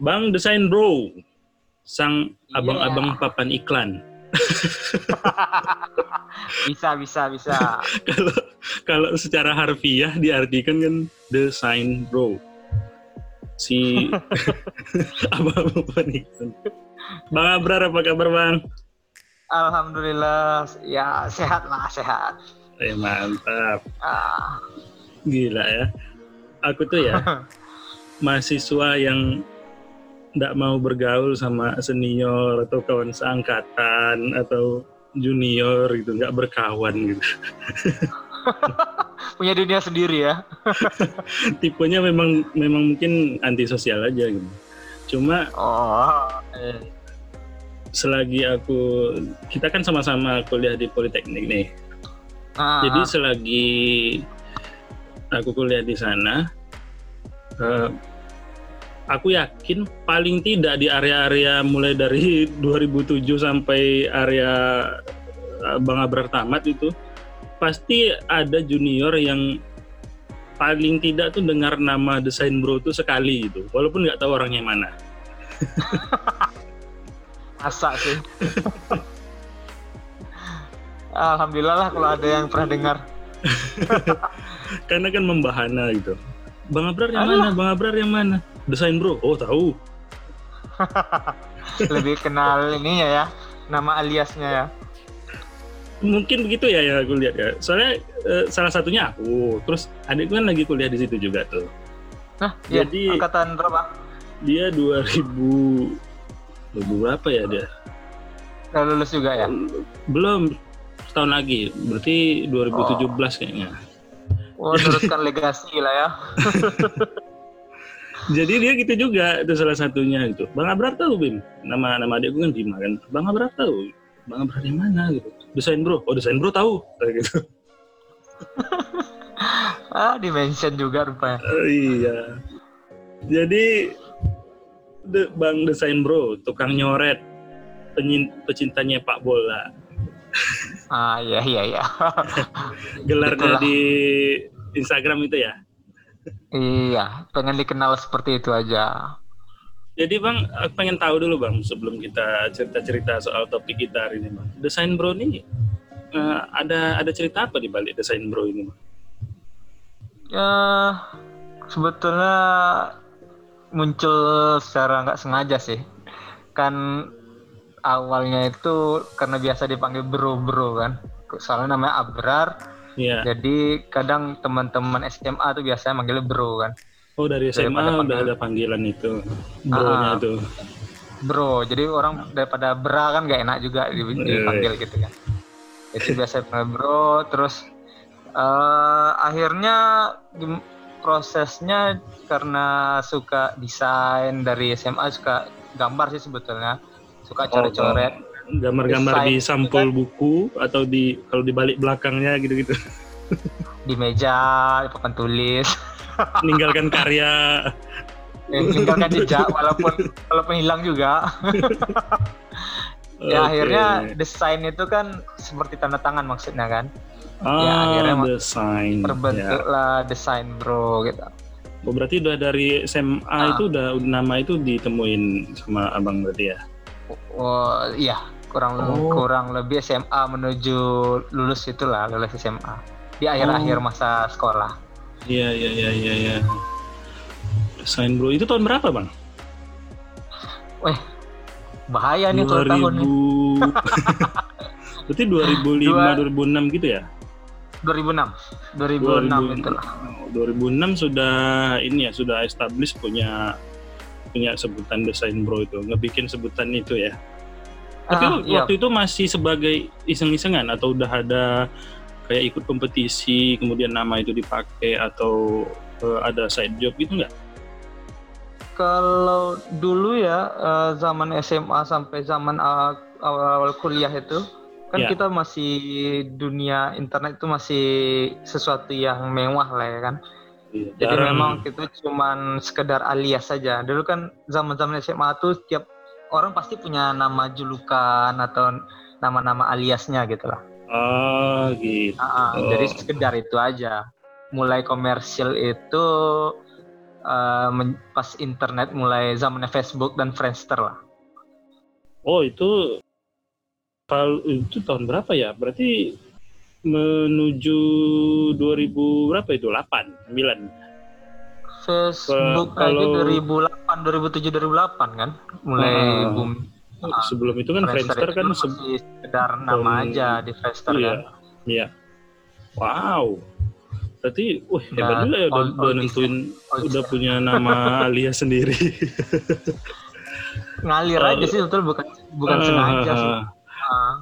Bang Desain Bro, sang Iya. abang-abang papan iklan. bisa bisa bisa. Kalau kalau secara harfiah diartikan kan Desain Bro. Si abang-abang papan iklan. Bang Abrar apa kabar Bang? Alhamdulillah ya sehat lah sehat. Eh, mantap. Ah, Gila ya. Aku tuh ya mahasiswa yang nggak mau bergaul sama senior atau kawan seangkatan atau junior gitu, nggak berkawan gitu. punya dunia sendiri ya. Tipenya memang memang mungkin antisosial aja gitu. Cuma Oh. eh, selagi aku kita kan sama-sama kuliah di Politeknik nih. ah, Jadi selagi aku kuliah di sana, eh, aku yakin paling tidak di area-area mulai dari 2007 sampai area eh, Bang Abrar tamat itu pasti ada junior yang paling tidak tuh dengar nama desain bro itu sekali gitu, walaupun nggak tahu orangnya mana. Masa sih. Alhamdulillah lah kalau ada yang pernah dengar. Karena kan membahana gitu. Bang Abrar yang Alah. mana? Bang Abrar yang mana? Desain bro. Oh tahu. Lebih kenal ininya ya, nama aliasnya ya. mungkin begitu ya yang aku lihat ya soalnya eh, salah satunya aku terus adikku kan lagi kuliah di situ juga tuh Nah, iya, Jadi- angkatan berapa? dia 2000 2000 berapa ya dia Udah lulus juga ya? belum setahun lagi berarti 2017 kayaknya Teruskan legasi lah ya. jadi dia gitu juga itu salah satunya gitu bang Abrar tahu Bim nama nama adikku kan Bima kan bang Abrar tahu bang Abrar yang mana gitu desain bro oh desain bro tahu kayak gitu Ah, dimention juga rupanya. Oh, iya. Jadi de, Bang Desain Bro, tukang nyoret, penyin, pecintanya Pak Bola. Ah, iya iya iya. Gelarnya di Instagram itu ya. iya, pengen dikenal seperti itu aja. Jadi Bang, aku pengen tahu dulu Bang sebelum kita cerita-cerita soal topik kita hari ini Bang. Desain Bro ini eh, ada ada cerita apa di balik Desain Bro ini Bang? Ya, sebetulnya muncul secara nggak sengaja sih. Kan awalnya itu karena biasa dipanggil bro-bro kan. Soalnya namanya Abrar, Iya. jadi kadang teman-teman SMA tuh biasanya manggilnya bro kan. Oh dari SMA Daripada udah panggil- ada panggilan itu, bro-nya Ah. tuh. Bro, jadi orang daripada bra kan gak enak juga Iya, dipanggil gitu kan. Jadi biasa panggil bro, terus eh, akhirnya prosesnya karena suka desain dari SMA suka gambar sih sebetulnya, suka coret-coret. Gambar-gambar di Desain sampul buku atau di kalau di balik belakangnya gitu-gitu. di meja, di papan tulis, meninggalkan karya eh, meninggalkan jejak walaupun walaupun hilang juga. Ya akhirnya desain itu kan seperti tanda tangan maksudnya kan. ah, ya, akhirnya desain ya. Terbentuklah desain bro gitu. Oh, berarti udah dari SMA Ah. itu udah nama itu ditemuin sama abang berarti ya Oh iya, kurang Oh. kurang lebih SMA menuju lulus itulah lulus SMA di akhir-akhir Oh. masa sekolah. iya iya iya iya iya desain bro itu tahun berapa bang Weh, bahaya nih kalau tahun nih. 2000 berarti 2005 2006 gitu ya 2006. 2006 itulah. 2006 sudah ini ya sudah establish punya punya sebutan desain bro itu ngebikin sebutan itu ya tapi iya. waktu itu masih sebagai iseng-isengan atau udah ada kayak ikut kompetisi kemudian nama itu dipakai atau eh, ada side job gitu nggak Kalau dulu ya eh, zaman SMA sampai zaman uh, awal-awal kuliah itu kan Ya. kita masih dunia internet itu masih sesuatu yang mewah lah ya kan. Iya, Jadi jarang. memang itu cuman sekedar alias saja. Dulu kan zaman-zaman SMA tuh tiap orang pasti punya nama julukan atau nama-nama aliasnya gitu lah. ah gitu ah, Oh. Jadi sekedar itu aja. Mulai komersil itu uh, pas internet mulai zamannya Facebook dan Friendster lah. Oh itu kalau itu tahun berapa ya? Berarti menuju 2000 berapa itu? 8, 9. Facebook kalau, aja 2008, 2007, 2008 kan mulai uh, boom. Sebelum itu kan Friendster, Friendster kan masih sekedar nama um, aja di Friendster iya, kan. Iya. Wow. Berarti, wah hebat juga ya udah, udah nentuin, udah punya nama alias sendiri. Ngalir uh, aja sih, betul bukan bukan uh, sengaja sih. Uh.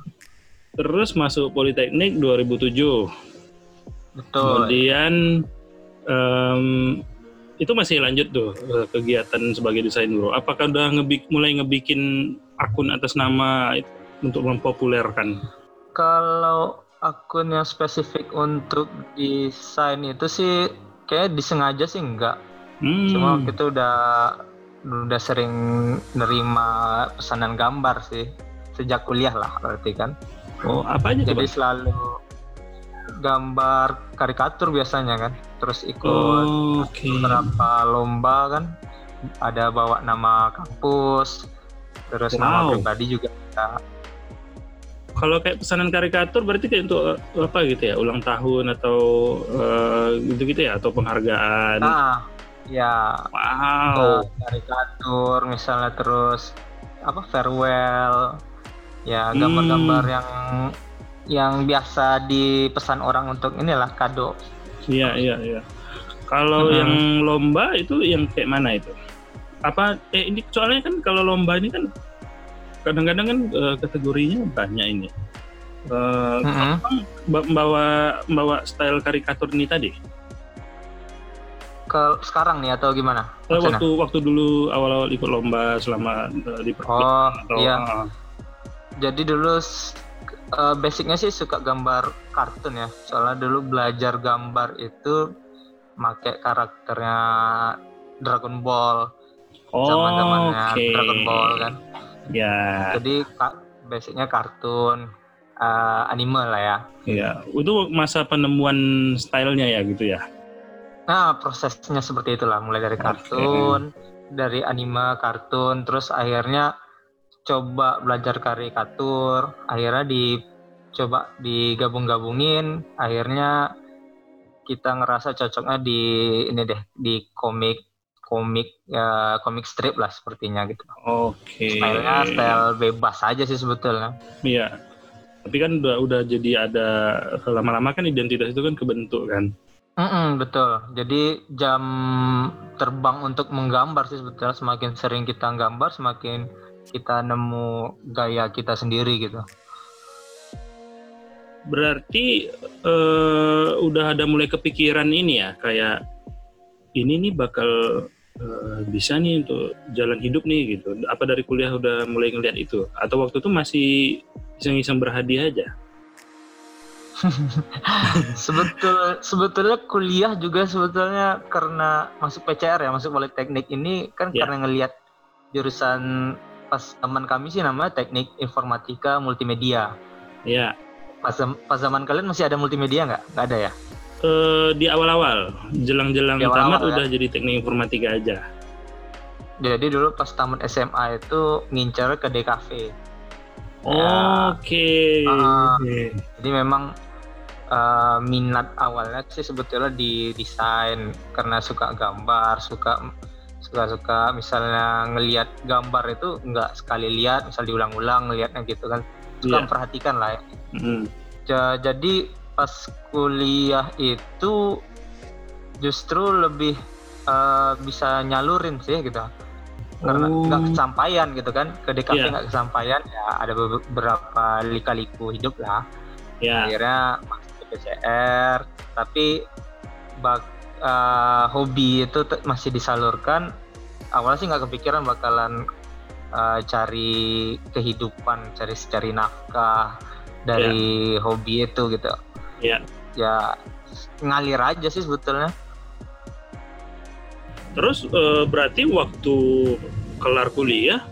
Terus masuk Politeknik 2007. Betul. Kemudian um, itu masih lanjut tuh eh, kegiatan sebagai desain bro. Apakah udah ngebik mulai ngebikin akun atas nama itu untuk mempopulerkan? Kalau akun yang spesifik untuk desain itu sih kayak disengaja sih enggak. Hmm. Cuma kita udah udah sering nerima pesanan gambar sih sejak kuliah lah berarti kan. Oh, apa aja Jadi selalu gambar karikatur biasanya kan. Terus ikut oh, okay. beberapa lomba kan. Ada bawa nama kampus, terus wow. nama pribadi juga ada kalau kayak pesanan karikatur berarti kayak untuk eh, apa gitu ya ulang tahun atau uh, gitu-gitu ya atau penghargaan ah ya wow karikatur misalnya terus apa farewell ya gambar-gambar hmm. yang yang biasa dipesan orang untuk inilah kado iya iya iya kalau hmm. yang lomba itu yang kayak mana itu apa eh ini soalnya kan kalau lomba ini kan kadang-kadang kan uh, kategorinya banyak ini. Uh, uh-huh. bawa bawa style karikatur ini tadi? Ke sekarang nih atau gimana? Eh, waktu waktu dulu awal-awal ikut lomba selama uh, di Oh atau, iya. Uh, Jadi dulu uh, basicnya sih suka gambar kartun ya. Soalnya dulu belajar gambar itu make karakternya Dragon Ball. Oh, zaman-zamannya okay. Dragon Ball kan Ya. Jadi basicnya kartun, uh, anime lah ya. Iya, itu masa penemuan stylenya ya gitu ya. Nah, prosesnya seperti itulah, mulai dari kartun, okay. dari anime, kartun, terus akhirnya coba belajar karikatur, akhirnya dicoba digabung-gabungin, akhirnya kita ngerasa cocoknya di ini deh di komik komik ya komik strip lah sepertinya gitu. Oke. Okay. Stylenya style bebas aja sih sebetulnya. Iya. Tapi kan udah udah jadi ada lama-lama kan identitas itu kan kebentuk kan. Mm -mm, betul. Jadi jam terbang untuk menggambar sih sebetulnya semakin sering kita gambar semakin kita nemu gaya kita sendiri gitu. Berarti uh, udah ada mulai kepikiran ini ya kayak ini nih bakal uh, bisa nih untuk jalan hidup nih gitu. Apa dari kuliah udah mulai ngeliat itu? Atau waktu itu masih iseng-iseng berhadiah aja? Sebetul sebetulnya kuliah juga sebetulnya karena masuk PCR ya masuk politeknik ini kan yeah. karena ngelihat jurusan pas teman kami sih namanya teknik informatika multimedia. Iya. Pas pas zaman kalian masih ada multimedia nggak? Nggak ada ya? uh, di awal-awal, jelang-jelang tamat ya? udah jadi teknik informatika aja. Jadi dulu pas tamat SMA itu ngincar ke DKV. Ya. Oke. Okay. Uh, Jadi memang uh, minat awalnya sih sebetulnya di desain karena suka gambar, suka suka-suka misalnya ngelihat gambar itu nggak sekali lihat, misal diulang-ulang ngelihatnya gitu kan, suka yeah. memperhatikan lah ya. Mm. Jadi pas kuliah itu justru lebih uh, bisa nyalurin sih gitu karena oh. nggak oh. kesampaian gitu kan ke DKP iya. nggak yeah. kesampaian ya ada beberapa lika-liku hidup lah yeah. akhirnya masuk ke PCR tapi bak uh, hobi itu masih disalurkan awalnya sih nggak kepikiran bakalan uh, cari kehidupan cari cari nafkah dari yeah. hobi itu gitu. Ya ya ngalir aja sih sebetulnya. Terus uh, berarti waktu kelar kuliah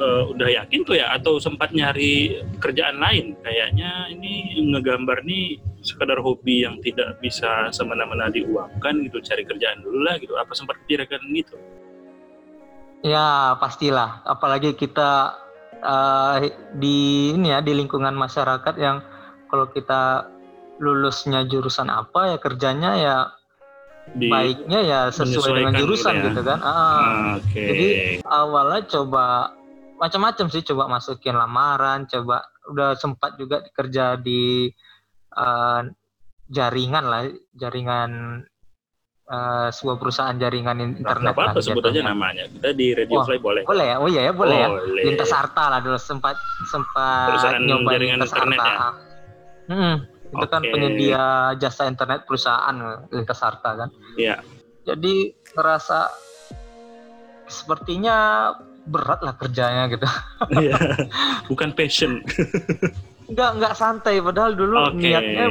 uh, udah yakin tuh ya? Atau sempat nyari kerjaan lain? Kayaknya ini ngegambar nih sekadar hobi yang tidak bisa semena-mena diuangkan gitu cari kerjaan dulu lah gitu apa sempat pikirkan gitu ya pastilah apalagi kita uh, di ini ya di lingkungan masyarakat yang kalau kita lulusnya jurusan apa ya kerjanya ya di baiknya ya sesuai dengan jurusan ya. gitu kan. Ah, okay. Jadi awalnya coba macam-macam sih coba masukin lamaran coba udah sempat juga kerja di uh, jaringan lah jaringan uh, sebuah perusahaan jaringan internet apa, apa sebut aja namanya kita di Radio oh, Fly boleh boleh ya oh iya ya boleh, ya. boleh. ya lintas harta lah dulu sempat sempat perusahaan nyoba jaringan lintas internet harta. ya hmm, itu okay. kan penyedia jasa internet perusahaan lintas harta kan iya jadi ngerasa sepertinya berat lah kerjanya gitu. Iya. Bukan passion. Enggak enggak santai padahal dulu okay. niatnya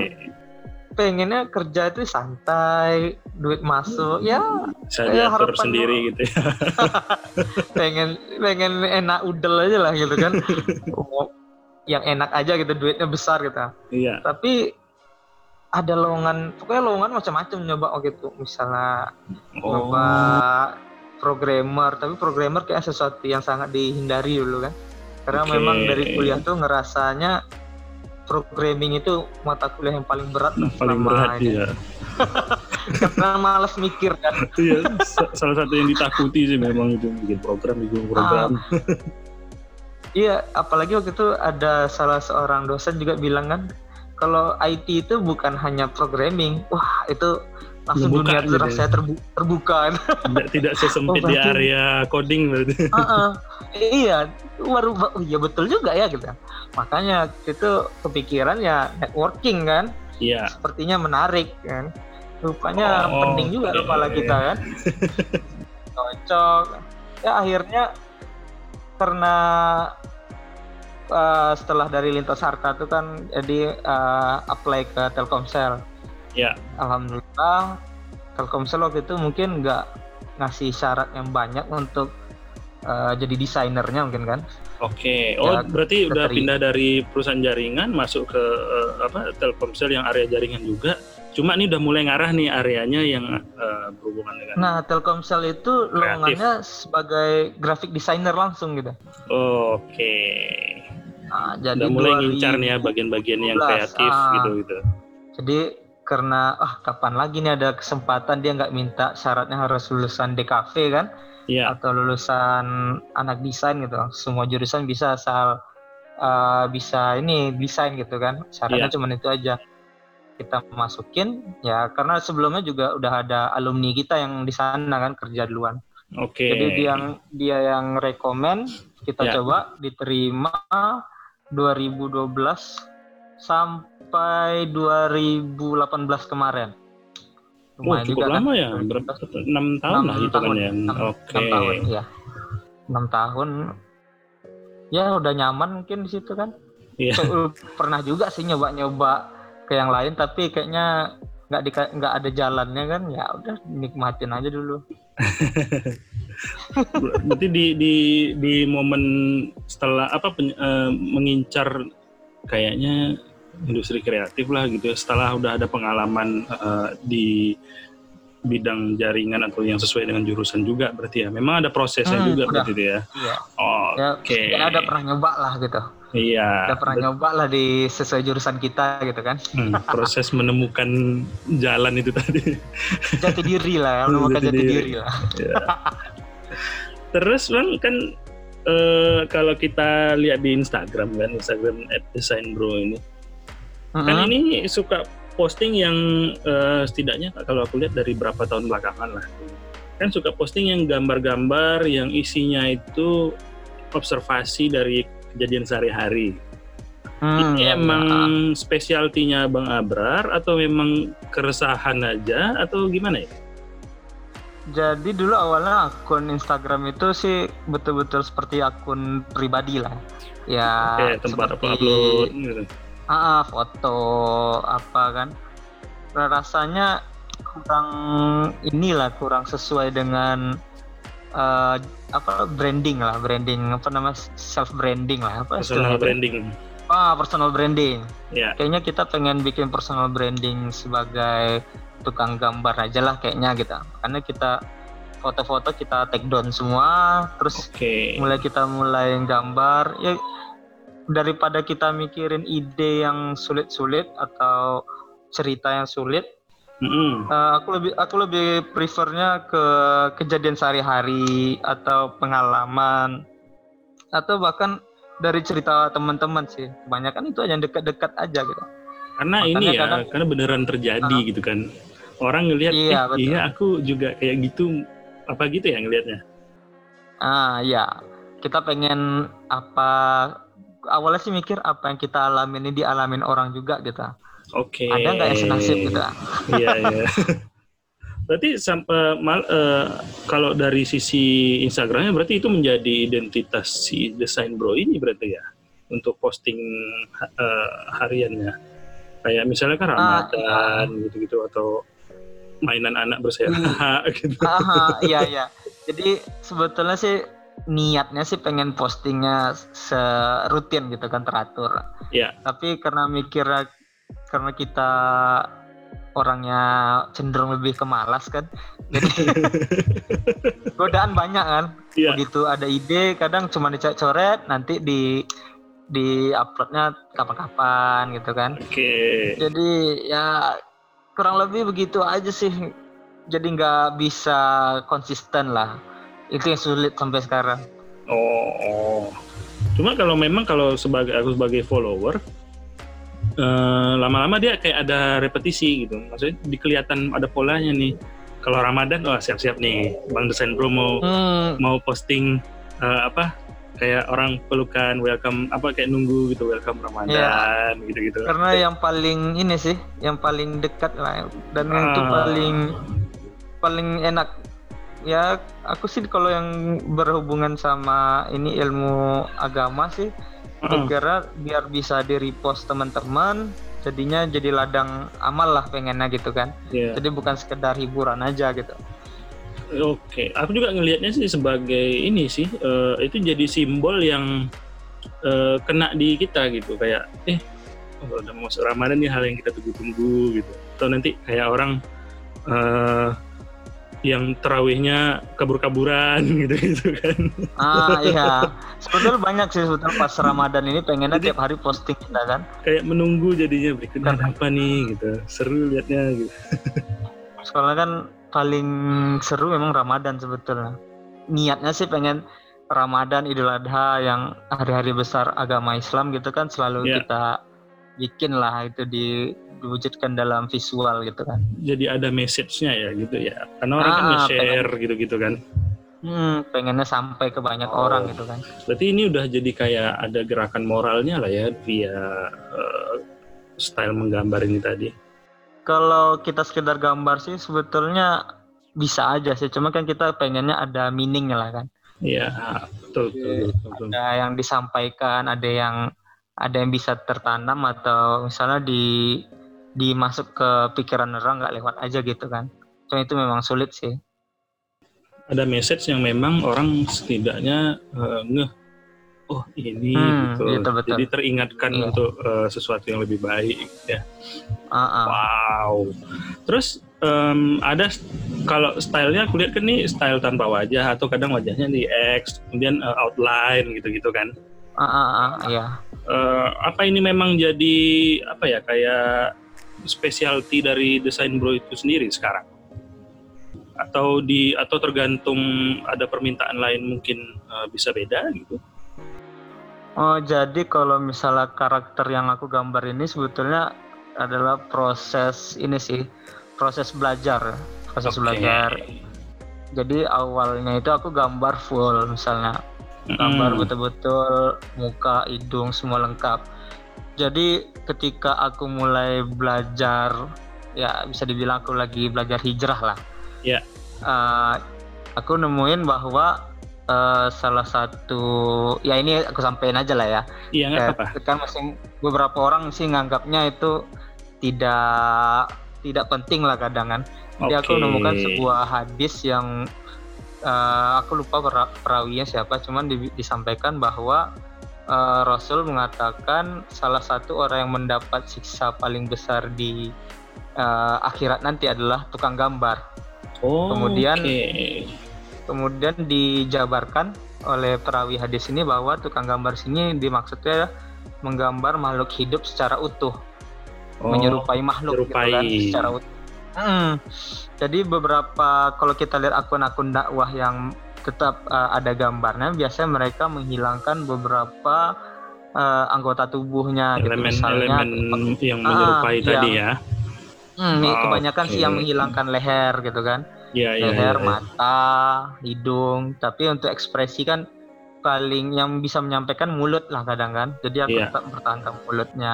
pengennya kerja itu santai, duit masuk, ya saya harapan sendiri dulu. gitu ya. pengen pengen enak udel aja lah gitu kan. yang enak aja gitu, duitnya besar gitu. Iya. Tapi ada lowongan, pokoknya lowongan macam-macam nyoba oh gitu. Misalnya oh. nyoba programmer tapi programmer kayak sesuatu yang sangat dihindari dulu kan karena okay. memang dari kuliah tuh ngerasanya programming itu mata kuliah yang paling berat lah paling berat ya karena malas mikir kan. Iya salah satu yang ditakuti sih memang itu bikin program bikin program. Ah. iya apalagi waktu itu ada salah seorang dosen juga bilang kan kalau IT itu bukan hanya programming wah itu langsung Membuka dunia gitu. Ya. saya terbu terbuka tidak, tidak sesempit oh, di area coding berarti uh -uh. iya baru oh, iya betul juga ya gitu makanya itu kepikiran ya networking kan iya sepertinya menarik kan rupanya oh, penting juga iya, kepala iya. kita kan cocok ya akhirnya karena uh, setelah dari lintas harta itu kan jadi uh, apply ke Telkomsel Ya. Alhamdulillah Telkomsel waktu itu mungkin nggak ngasih syarat yang banyak untuk uh, jadi desainernya mungkin kan. Oke. Okay. Oh, ya, berarti keteri. udah pindah dari perusahaan jaringan masuk ke uh, apa Telkomsel yang area jaringan juga. Cuma ini udah mulai ngarah nih areanya yang uh, berhubungan dengan Nah, Telkomsel itu lowongannya sebagai graphic designer langsung gitu. Oke. Okay. Nah, jadi udah mulai ngincar nih ya bagian-bagian yang kreatif ah, gitu gitu. Jadi karena ah kapan lagi nih ada kesempatan dia nggak minta syaratnya harus lulusan DKV kan yeah. atau lulusan anak desain gitu semua jurusan bisa asal uh, bisa ini desain gitu kan syaratnya yeah. cuma itu aja kita masukin ya karena sebelumnya juga udah ada alumni kita yang di sana kan kerja duluan oke okay. jadi dia yang dia yang rekomend kita yeah. coba diterima 2012 sampai 2018 kemarin. Lumayan oh, cukup juga, kan? lama kan? ya, berapa? Enam tahun 6 lah itu kan ya. Oke. Okay. tahun, ya. Enam tahun. Ya udah nyaman mungkin di situ kan. Iya. So, pernah juga sih nyoba-nyoba ke yang lain, tapi kayaknya nggak di nggak ada jalannya kan. Ya udah nikmatin aja dulu. Berarti di di di momen setelah apa pen, uh, mengincar kayaknya industri kreatif lah gitu ya setelah udah ada pengalaman uh, di bidang jaringan atau yang sesuai dengan jurusan juga berarti ya memang ada prosesnya hmm, juga udah. berarti ya iya. oh, ya, oke okay. ya ada pernah nyoba lah gitu iya ada pernah Bet nyoba lah di sesuai jurusan kita gitu kan hmm, proses menemukan jalan itu tadi jati diri lah ya menemukan jati, jati diri. diri lah ya. terus bang kan uh, kalau kita lihat di Instagram kan Instagram at design bro ini uh-huh. kan ini suka posting yang uh, setidaknya kalau aku lihat dari berapa tahun belakangan lah kan suka posting yang gambar-gambar yang isinya itu observasi dari kejadian sehari-hari Hmm, ini ya, emang ya. spesialtinya Bang Abrar atau memang keresahan aja atau gimana ya? Jadi dulu awalnya akun Instagram itu sih betul-betul seperti akun pribadi lah. Ya Oke, tempat seperti, upload gitu ah, foto apa kan. Rasanya kurang inilah kurang sesuai dengan uh, apa branding lah branding apa nama self branding lah apa personal branding. Ah personal branding. Ya. Kayaknya kita pengen bikin personal branding sebagai tukang gambar aja lah kayaknya gitu. Karena kita foto-foto kita take down semua terus oke. mulai kita mulai gambar. Ya daripada kita mikirin ide yang sulit-sulit atau cerita yang sulit Mm-mm. Uh, aku lebih aku lebih prefernya ke kejadian sehari-hari atau pengalaman atau bahkan dari cerita teman-teman sih. Kebanyakan itu aja yang dekat-dekat aja gitu. karena Makanya ini ya kadang- karena beneran terjadi Ah. gitu kan orang ngelihat Iya, betul. iya aku juga kayak gitu apa gitu ya ngelihatnya Ah ya, kita pengen apa awalnya sih mikir apa yang kita alamin ini dialamin orang juga gitu. oke. Ada nggak yang senasib gitu? iya iya. Berarti sampai mal eh, kalau dari sisi Instagramnya berarti itu menjadi identitas si desain bro ini berarti ya? Untuk posting eh, hariannya. Kayak misalnya kan Ah, Ramadan gitu-gitu atau mainan anak bersayap gitu. Aha, iya iya. Jadi sebetulnya sih niatnya sih pengen postingnya serutin gitu kan teratur. Iya. Tapi karena mikirnya karena kita orangnya cenderung lebih ke malas kan. Jadi godaan banyak kan. Iya. Begitu ada ide kadang cuma dicoret nanti di di uploadnya kapan-kapan gitu kan. oke Jadi ya kurang lebih begitu aja sih. Jadi nggak bisa konsisten lah. Itu yang sulit sampai sekarang. Oh, oh. Cuma kalau memang kalau sebagai aku sebagai follower eh, lama-lama dia kayak ada repetisi gitu. Maksudnya di kelihatan ada polanya nih. Kalau Ramadan wah siap-siap nih Bang Desain Bro mau Hmm, mau posting eh, apa kayak orang pelukan welcome apa kayak nunggu gitu welcome Ramadan gitu-gitu. karena yang paling ini sih, yang paling dekat lah dan yang itu Ah. paling paling enak. Ya aku sih kalau yang berhubungan sama ini ilmu agama sih kira biar bisa di repost teman-teman jadinya jadi ladang amal lah pengennya gitu kan Iya. jadi bukan sekedar hiburan aja gitu Oke, aku juga ngelihatnya sih sebagai ini sih, eh, itu jadi simbol yang eh, kena di kita gitu, kayak eh oh, udah mau masuk Ramadan nih hal yang kita tunggu-tunggu gitu. Atau nanti kayak orang eh, yang terawihnya kabur-kaburan gitu gitu kan. ah iya sebetulnya banyak sih sebetulnya pas Ramadan ini pengennya Jadi- tiap hari posting kita kan Kayak menunggu jadinya berikutnya Karena- apa nih gitu. Seru liatnya gitu. soalnya kan paling seru memang Ramadan sebetulnya niatnya sih pengen Ramadan Idul Adha yang hari-hari besar agama Islam gitu kan selalu Iya. kita bikin lah itu di diwujudkan dalam visual gitu kan Jadi ada message-nya ya gitu ya. Karena orang kan Ah, nge-share gitu-gitu kan. hmm, pengennya sampai ke banyak Oh. orang gitu kan Berarti ini udah jadi kayak ada gerakan moralnya lah ya via eh, style menggambar ini tadi. kalau kita sekedar gambar sih sebetulnya bisa aja sih cuma kan kita pengennya ada meaningnya lah kan Iya, betul, betul, betul, betul. ada yang disampaikan ada yang ada yang bisa tertanam atau misalnya di dimasuk ke pikiran orang nggak lewat aja gitu kan cuma itu memang sulit sih Ada message yang memang orang setidaknya eh, ngeh, oh ini Hmm, gitu. gitu, betul. Jadi teringatkan Iya. untuk eh, sesuatu yang lebih baik ya. Ah. Wow. Terus em, ada kalau stylenya aku lihat kan nih style tanpa wajah atau kadang wajahnya di X, kemudian eh, outline gitu-gitu kan. Ah, ah, ah, iya Eh, apa ini memang jadi apa ya kayak specialty dari desain bro itu sendiri sekarang? Atau di atau tergantung ada permintaan lain mungkin eh, bisa beda gitu? Oh jadi kalau misalnya karakter yang aku gambar ini sebetulnya adalah proses ini sih proses belajar proses Oke. belajar. Jadi awalnya itu aku gambar full misalnya. Gambar betul-betul muka hidung semua lengkap jadi ketika aku mulai belajar ya bisa dibilang aku lagi belajar hijrah lah Ya. Eh, aku nemuin bahwa eh, salah satu ya ini aku sampein aja lah ya iya Kayak- apa kan masing beberapa orang sih nganggapnya itu tidak tidak penting lah kadang kan jadi aku Oke. menemukan sebuah hadis yang uh, aku lupa perawinya siapa, cuman di, disampaikan bahwa uh, Rasul mengatakan salah satu orang yang mendapat siksa paling besar di uh, akhirat nanti adalah tukang gambar. Oh, kemudian okay. kemudian dijabarkan oleh perawi hadis ini bahwa tukang gambar sini dimaksudnya menggambar makhluk hidup secara utuh, oh, menyerupai makhluk gitu kan, secara utuh. Hmm. Jadi beberapa kalau kita lihat akun-akun dakwah yang tetap uh, ada gambarnya, biasanya mereka menghilangkan beberapa uh, anggota tubuhnya, elemen, gitu, misalnya elemen yang menyerupai uh, tadi yang, ya. Hmm, oh, kebanyakan okay. sih yang menghilangkan leher gitu kan. Yeah, iya, leher, yeah, yeah. mata, hidung. Tapi untuk ekspresi kan paling yang bisa menyampaikan mulut lah kadang kan. Jadi aku yeah. tetap bertahankan mulutnya.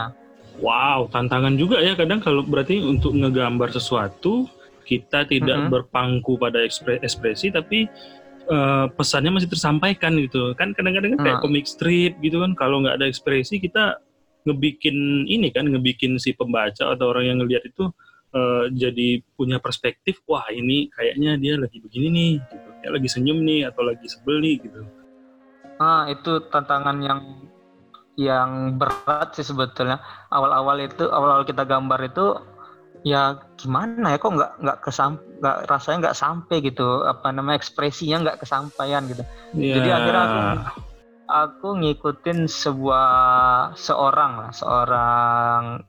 Wow, tantangan juga ya kadang kalau berarti untuk ngegambar sesuatu kita tidak mm -hmm. berpangku pada ekspresi tapi uh, pesannya masih tersampaikan gitu. Kan kadang-kadang kan kayak komik strip gitu kan kalau nggak ada ekspresi kita ngebikin ini kan ngebikin si pembaca atau orang yang ngelihat itu uh, jadi punya perspektif wah ini kayaknya dia lagi begini nih gitu. Ya lagi senyum nih atau lagi sebel nih gitu. Ah itu tantangan yang yang berat sih sebetulnya. Awal-awal itu awal-awal kita gambar itu ya gimana ya kok nggak nggak kesam nggak rasanya nggak sampai gitu apa namanya ekspresinya nggak kesampaian gitu yeah. jadi akhirnya aku aku ngikutin sebuah seorang lah seorang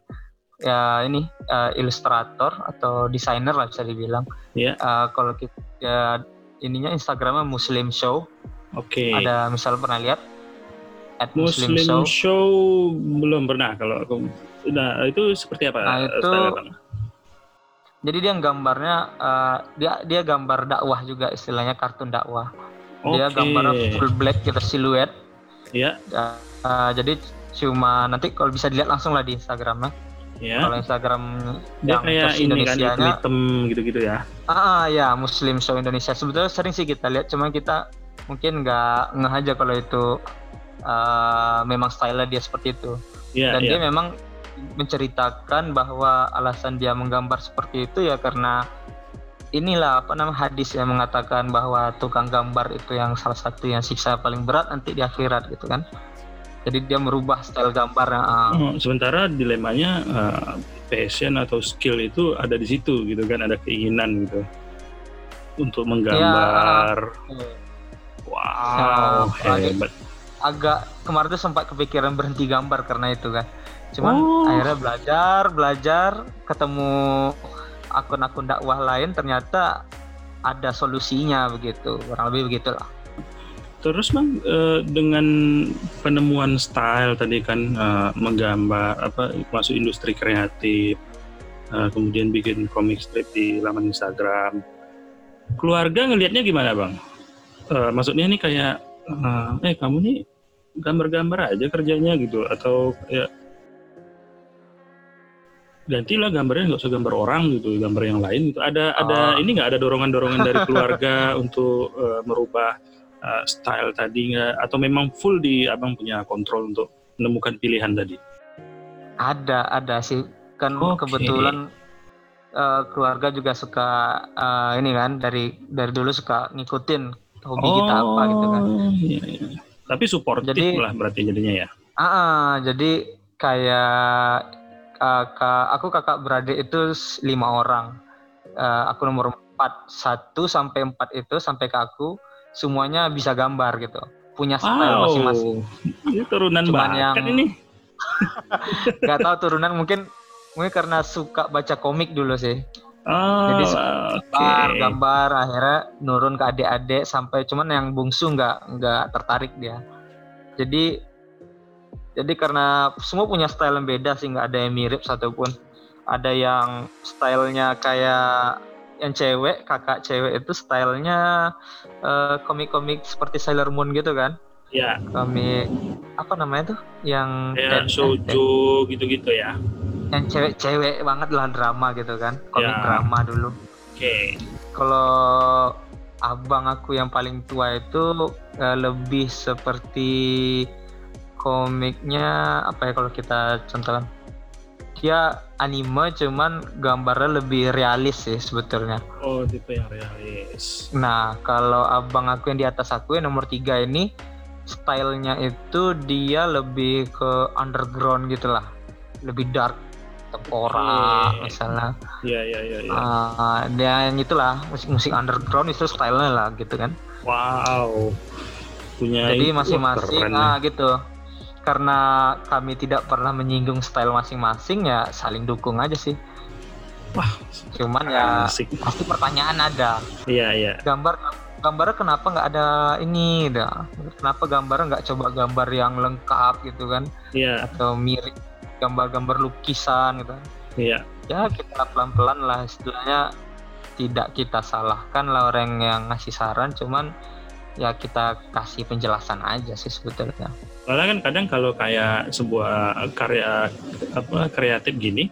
ya ini uh, ilustrator atau desainer lah bisa dibilang. Yeah. Iya. Uh, kalau kita ya, ininya Instagramnya Muslim Show. Oke. Okay. Ada misal pernah lihat? At Muslim, Muslim Show. Show belum pernah kalau aku. Nah itu seperti apa? Nah itu. Jadi dia gambarnya uh, dia dia gambar dakwah juga istilahnya kartun dakwah. Okay. Dia gambarnya full black gitu siluet. Iya. Yeah. Uh, jadi cuma nanti kalau bisa dilihat langsung lah di Instagramnya Ya. Kalau Instagram Dia yang kayak ini kan hitam gitu-gitu ya. Ah, ya Muslim Show Indonesia. Sebetulnya sering sih kita lihat, cuma kita mungkin nggak ngeh aja kalau itu uh, memang style dia seperti itu. Ya, Dan ya. dia memang menceritakan bahwa alasan dia menggambar seperti itu ya karena inilah apa namanya hadis yang mengatakan bahwa tukang gambar itu yang salah satu yang siksa paling berat nanti di akhirat gitu kan. Jadi dia merubah style gambar uh, sementara dilemanya uh, passion atau skill itu ada di situ gitu kan ada keinginan gitu. Untuk menggambar. Ya, wow ya, hebat. agak kemarin tuh sempat kepikiran berhenti gambar karena itu kan cuman oh. akhirnya belajar belajar ketemu akun-akun dakwah lain ternyata ada solusinya begitu kurang lebih begitulah Terus bang uh, dengan penemuan style tadi kan uh, menggambar apa masuk industri kreatif, uh, kemudian bikin komik strip di laman Instagram, keluarga ngelihatnya gimana bang? Maksudnya nih kayak eh kamu nih gambar-gambar aja kerjanya gitu atau ya gantilah gambarnya nggak usah gambar orang gitu gambar yang lain gitu ada oh. ada ini nggak ada dorongan-dorongan dari keluarga untuk uh, merubah uh, style tadi nggak atau memang full di abang punya kontrol untuk menemukan pilihan tadi? Ada ada sih kan okay. kebetulan uh, keluarga juga suka uh, ini kan dari dari dulu suka ngikutin hobi oh, kita apa gitu kan. Iya, iya. Tapi supportif jadi, lah berarti jadinya ya. Ah, uh, jadi kayak kakak aku kakak beradik itu lima orang. Uh, aku nomor empat satu sampai empat itu sampai ke aku semuanya bisa gambar gitu punya style masing-masing ini turunan Cuman yang ini nggak tahu turunan mungkin mungkin karena suka baca komik dulu sih Oh, Jadi gambar, okay. gambar, akhirnya nurun ke adik-adik sampai cuman yang bungsu nggak nggak tertarik dia. Jadi jadi karena semua punya style yang beda sih nggak ada yang mirip satupun. Ada yang stylenya kayak yang cewek kakak cewek itu stylenya uh, komik-komik seperti Sailor Moon gitu kan ya komik apa namanya tuh yang ya, shoujo gitu-gitu ya yang cewek-cewek banget lah drama gitu kan komik ya. drama dulu oke okay. kalau abang aku yang paling tua itu uh, lebih seperti komiknya apa ya kalau kita contohkan dia anime cuman gambarnya lebih realis sih sebetulnya. Oh, tipe yang realis. Nah, kalau abang aku yang di atas aku yang nomor tiga ini stylenya itu dia lebih ke underground gitulah, lebih dark, tempora Oke. misalnya. Iya, iya, iya. iya. Ah, dan itulah musik-musik underground itu stylenya lah gitu kan. Wow. Punya Jadi masing-masing ah gitu. Karena kami tidak pernah menyinggung style masing-masing ya saling dukung aja sih. Wah, Cuman ya asik. pasti pertanyaan ada. Iya, iya. Gambar gambarnya kenapa nggak ada ini dah? Kenapa gambarnya nggak coba gambar yang lengkap gitu kan? Iya, Atau mirip gambar-gambar lukisan gitu. iya. Ya kita pelan-pelan lah istilahnya tidak kita salahkan lah orang yang ngasih saran cuman ya kita kasih penjelasan aja sih sebetulnya. Soalnya kan kadang kalau kayak sebuah karya apa kreatif gini,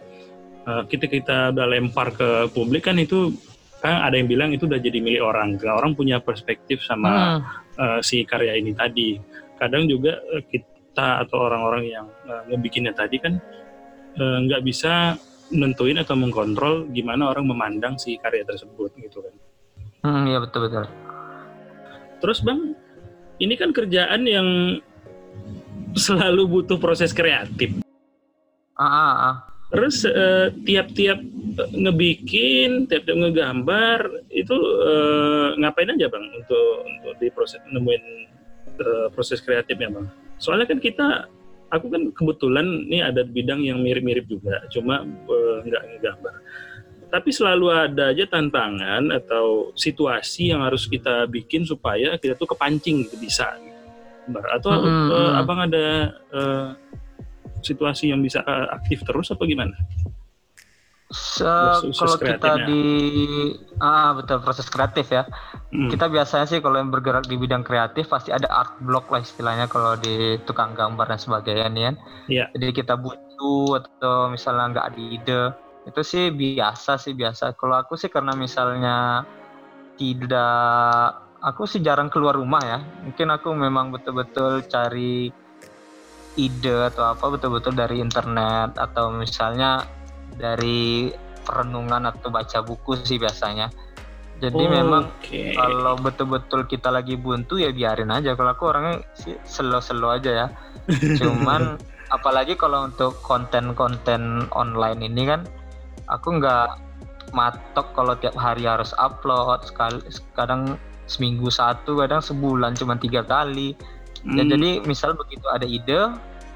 eh, kita kita udah lempar ke publik kan itu kan ada yang bilang itu udah jadi milik orang. Orang punya perspektif sama Hmm. eh, si karya ini tadi. Kadang juga eh, kita atau orang-orang yang eh, ngebikinnya tadi kan nggak bisa nentuin atau mengkontrol gimana orang memandang si karya tersebut gitu kan. Hmm, iya betul betul. Terus bang, ini kan kerjaan yang selalu butuh proses kreatif. Ah, ah, ah. Terus eh, tiap-tiap eh, ngebikin, tiap-tiap ngegambar itu eh, ngapain aja bang untuk untuk di proses nemuin eh, proses kreatifnya bang? Soalnya kan kita, aku kan kebetulan nih ada bidang yang mirip-mirip juga, cuma nggak ngegambar. Tapi selalu ada aja tantangan atau situasi yang harus kita bikin supaya kita tuh kepancing gitu bisa. Gitu. Atau Mm-mm. eh, abang ada eh, situasi yang bisa eh, aktif terus apa gimana? Se- kalau kita di ah betul proses kreatif ya. Hmm. Kita biasanya sih kalau yang bergerak di bidang kreatif pasti ada art block lah istilahnya kalau di tukang gambar dan sebagainya nih kan. Iya. Jadi kita butuh atau misalnya nggak ada ide itu sih biasa sih biasa. Kalau aku sih karena misalnya tidak aku sih jarang keluar rumah ya. Mungkin aku memang betul-betul cari ide atau apa betul-betul dari internet atau misalnya dari perenungan atau baca buku sih biasanya. Jadi memang Oke. kalau betul-betul kita lagi buntu ya biarin aja. Kalau aku orangnya sih slow-slow aja ya. Cuman apalagi kalau untuk konten-konten online ini kan aku nggak matok kalau tiap hari harus upload sekali kadang seminggu satu kadang sebulan cuma tiga kali Ya, Hmm, jadi misal begitu ada ide,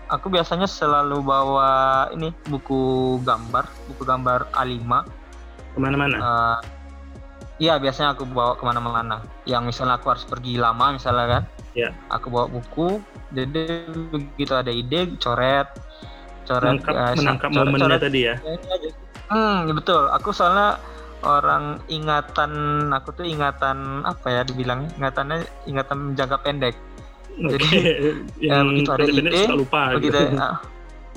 aku biasanya selalu bawa ini buku gambar, buku gambar A5. ke mana-mana. Eh, Iya biasanya aku bawa ke mana-mana. Yang misalnya aku harus pergi lama misalnya kan, Iya. aku bawa buku. Jadi begitu ada ide, coret, coret. menangkap eh, menangkap coret- momennya coret- tadi ya. Ya, ini aja. Hmm betul. Aku soalnya orang ingatan aku tuh ingatan apa ya dibilang ingatannya ingatan jangka pendek. Oke. Jadi, yang begitu ada ide, lupa begitu gitu. ah,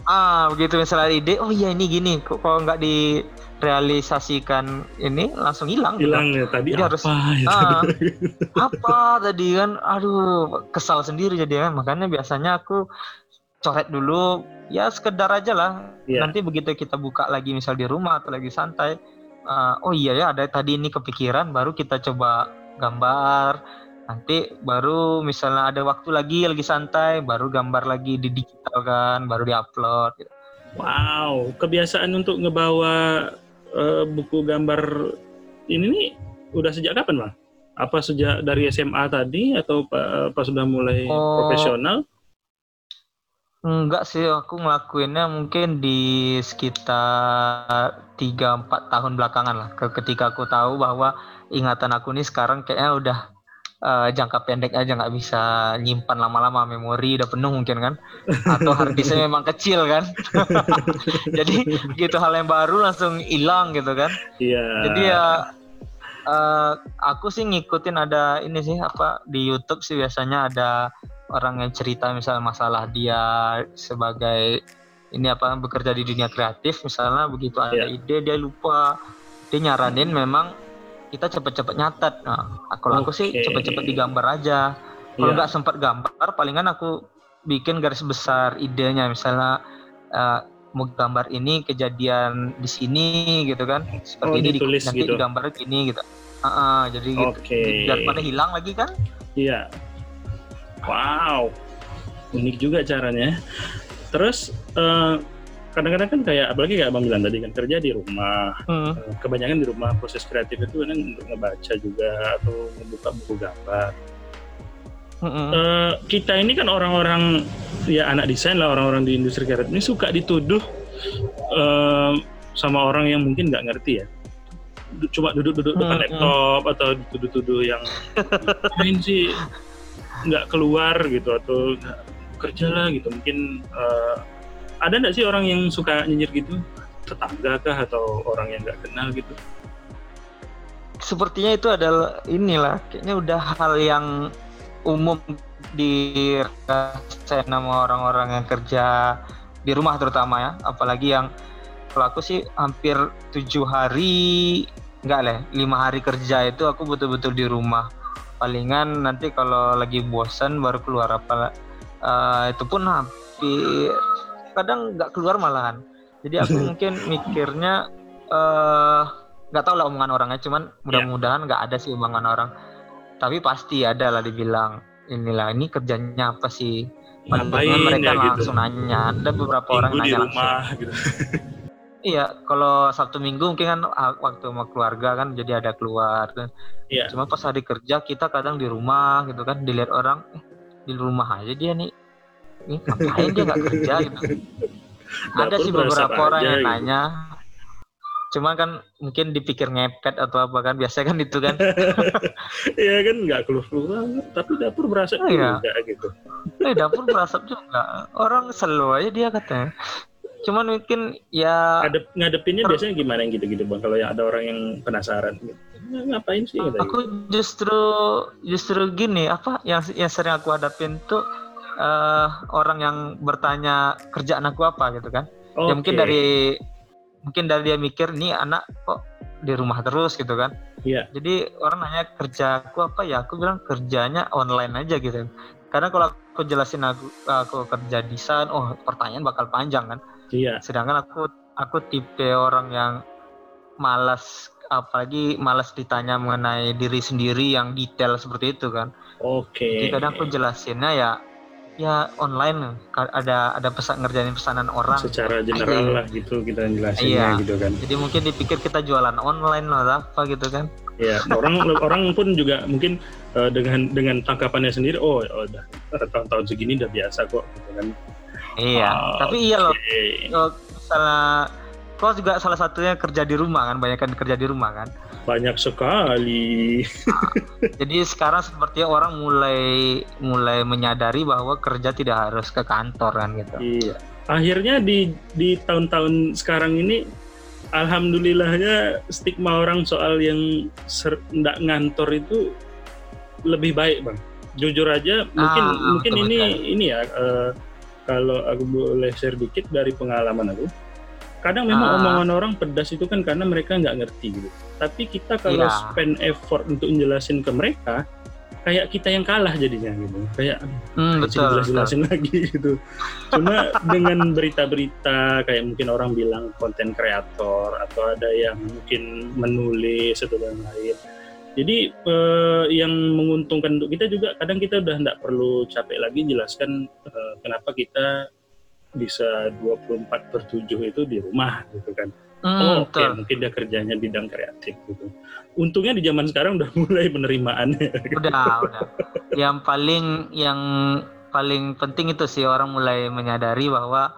ah begitu misalnya ada ide oh iya ini gini kok kalau nggak direalisasikan ini langsung hilang gitu. Hilang ya tadi Jadi apa harus- gitu. Ah. apa tadi kan aduh kesal sendiri jadi kan makanya biasanya aku coret dulu ya sekedar aja lah Iya. nanti begitu kita buka lagi misal di rumah atau lagi santai ah, oh iya ya ada tadi ini kepikiran baru kita coba gambar nanti baru misalnya ada waktu lagi lagi santai baru gambar lagi di digital kan baru diupload gitu. Wow, kebiasaan untuk ngebawa eh, buku gambar ini nih udah sejak kapan, Bang? Apa sejak dari SMA tadi atau pa- pas sudah mulai Oh. profesional? Enggak sih, aku ngelakuinnya mungkin di sekitar 3-4 tahun belakangan lah. Ke- Ketika aku tahu bahwa ingatan aku nih sekarang kayaknya udah eh, jangka pendek aja nggak bisa nyimpan lama-lama memori udah penuh mungkin kan atau hard disknya memang kecil kan jadi gitu hal yang baru langsung hilang gitu kan Iya. jadi ya eh, aku sih ngikutin ada ini sih apa di YouTube sih biasanya ada orang yang cerita misalnya masalah dia sebagai ini apa bekerja di dunia kreatif misalnya begitu ada Iya. ide dia lupa dia nyaranin memang kita cepet-cepet nyatet nah kalau aku sih cepet-cepet digambar aja kalau Iya. nggak sempat gambar palingan aku bikin garis besar idenya misalnya eh, mau gambar ini kejadian di sini gitu kan seperti Oh, ini di, ditulis nanti gitu. digambar gini gitu Ah, ah, jadi gitu Oke. daripada hilang lagi kan Iya. Wow. Unik juga caranya. Terus eh, kadang-kadang kan kayak apalagi kayak Abang bilang tadi kan kerja di rumah. Hmm. Eh, Kebanyakan di rumah proses kreatif itu kadang untuk ngebaca juga atau membuka buku gambar. Eh, kita ini kan orang-orang ya anak desain lah orang-orang di industri kreatif ini suka dituduh eh, sama orang yang mungkin nggak ngerti ya cuma duduk-duduk depan Hmm, laptop atau dituduh-tuduh yang main sih nggak keluar gitu atau nggak kerja lah gitu. Mungkin eh, ada nggak sih orang yang suka nyinyir gitu? Tetangga kah atau orang yang nggak kenal gitu? Sepertinya itu adalah inilah kayaknya udah hal yang umum dirasain sama orang-orang yang kerja di rumah terutama ya. Apalagi yang kalau aku sih hampir tujuh hari enggak lah lima hari kerja itu aku betul-betul di rumah palingan nanti kalau lagi bosan baru keluar apa eh, itu pun hampir kadang nggak keluar malahan. Jadi aku mungkin mikirnya eh nggak tahu lah omongan orangnya cuman mudah-mudahan nggak ada sih omongan orang. Tapi pasti ada lah dibilang inilah ini kerjanya apa sih? Ngapain mereka ya gitu. langsung nanya. Ada beberapa orang minggu di nanya langsung. rumah gitu iya kalau sabtu minggu mungkin kan ah, waktu sama keluarga kan jadi ada keluar kan. Iya. cuma pas hari kerja kita kadang di rumah gitu kan dilihat orang eh, di rumah aja dia nih. Ini ngapain dia nggak kerja? Gitu. Ada sih berasap beberapa orang aja yang gitu. nanya. Cuma kan mungkin dipikir ngepet atau apa kan biasa kan itu kan. Iya kan nggak keluar keluar tapi dapur berasa Oh, iya. juga gitu. Eh dapur berasap juga. Orang selalu aja dia katanya cuman mungkin ya Ngadep, ngadepinnya biasanya gimana yang gitu-gitu bang? Kalau yang ada orang yang penasaran gitu. "Nah, ngapain sih katanya aku justru justru gini apa yang yang sering aku hadapin tuh eh, orang yang bertanya kerjaan aku apa gitu kan? Ya mungkin dari mungkin dari dia mikir nih anak kok di rumah terus gitu kan? Iya. jadi orang nanya kerjaku apa? Ya aku bilang kerjanya online aja gitu. Karena kalau aku jelasin aku aku kerja desain oh pertanyaan bakal panjang kan iya. Sedangkan aku aku tipe orang yang malas apalagi malas ditanya mengenai diri sendiri yang detail seperti itu kan. Oke. Jadi kadang aku jelasinnya ya ya online ada ada pesan ngerjain pesanan orang. Secara general Iya. lah gitu kita jelasinnya Iya. gitu kan. Jadi mungkin dipikir kita jualan online atau apa gitu kan. Ya orang orang pun juga mungkin eh, dengan dengan tangkapannya sendiri oh udah eh, tahun-tahun segini udah biasa kok gitu kan iya Oh, tapi iya loh kalau misalnya kau juga salah satunya kerja di rumah kan banyak kan kerja di rumah kan banyak sekali jadi sekarang sepertinya orang mulai mulai menyadari bahwa kerja tidak harus ke kantor kan gitu Iya. Akhirnya di di tahun-tahun sekarang ini alhamdulillahnya stigma orang soal yang nggak ngantor itu lebih baik, Bang. Jujur aja mungkin Ah, mungkin betul ini sekali. ini ya eh, kalau aku boleh share dikit dari pengalaman aku. Kadang memang Ah. omongan orang pedas itu kan karena mereka nggak ngerti gitu. Tapi kita kalau Iya. spend effort untuk menjelasin ke mereka, kayak kita yang kalah jadinya gitu. Kayak Hmm, betul, betul. jelasin lagi gitu. Cuma dengan berita-berita kayak mungkin orang bilang konten kreator atau ada yang mungkin menulis atau yang lain. Jadi eh, yang menguntungkan untuk kita juga kadang kita udah nggak perlu capek lagi jelaskan eh, kenapa kita bisa 24 per 7 itu di rumah gitu kan. Hmm, oh oke betul. mungkin dia kerjanya bidang kreatif gitu. Untungnya di zaman sekarang udah mulai penerimaannya. udah udah yang paling yang paling penting itu sih orang mulai menyadari bahwa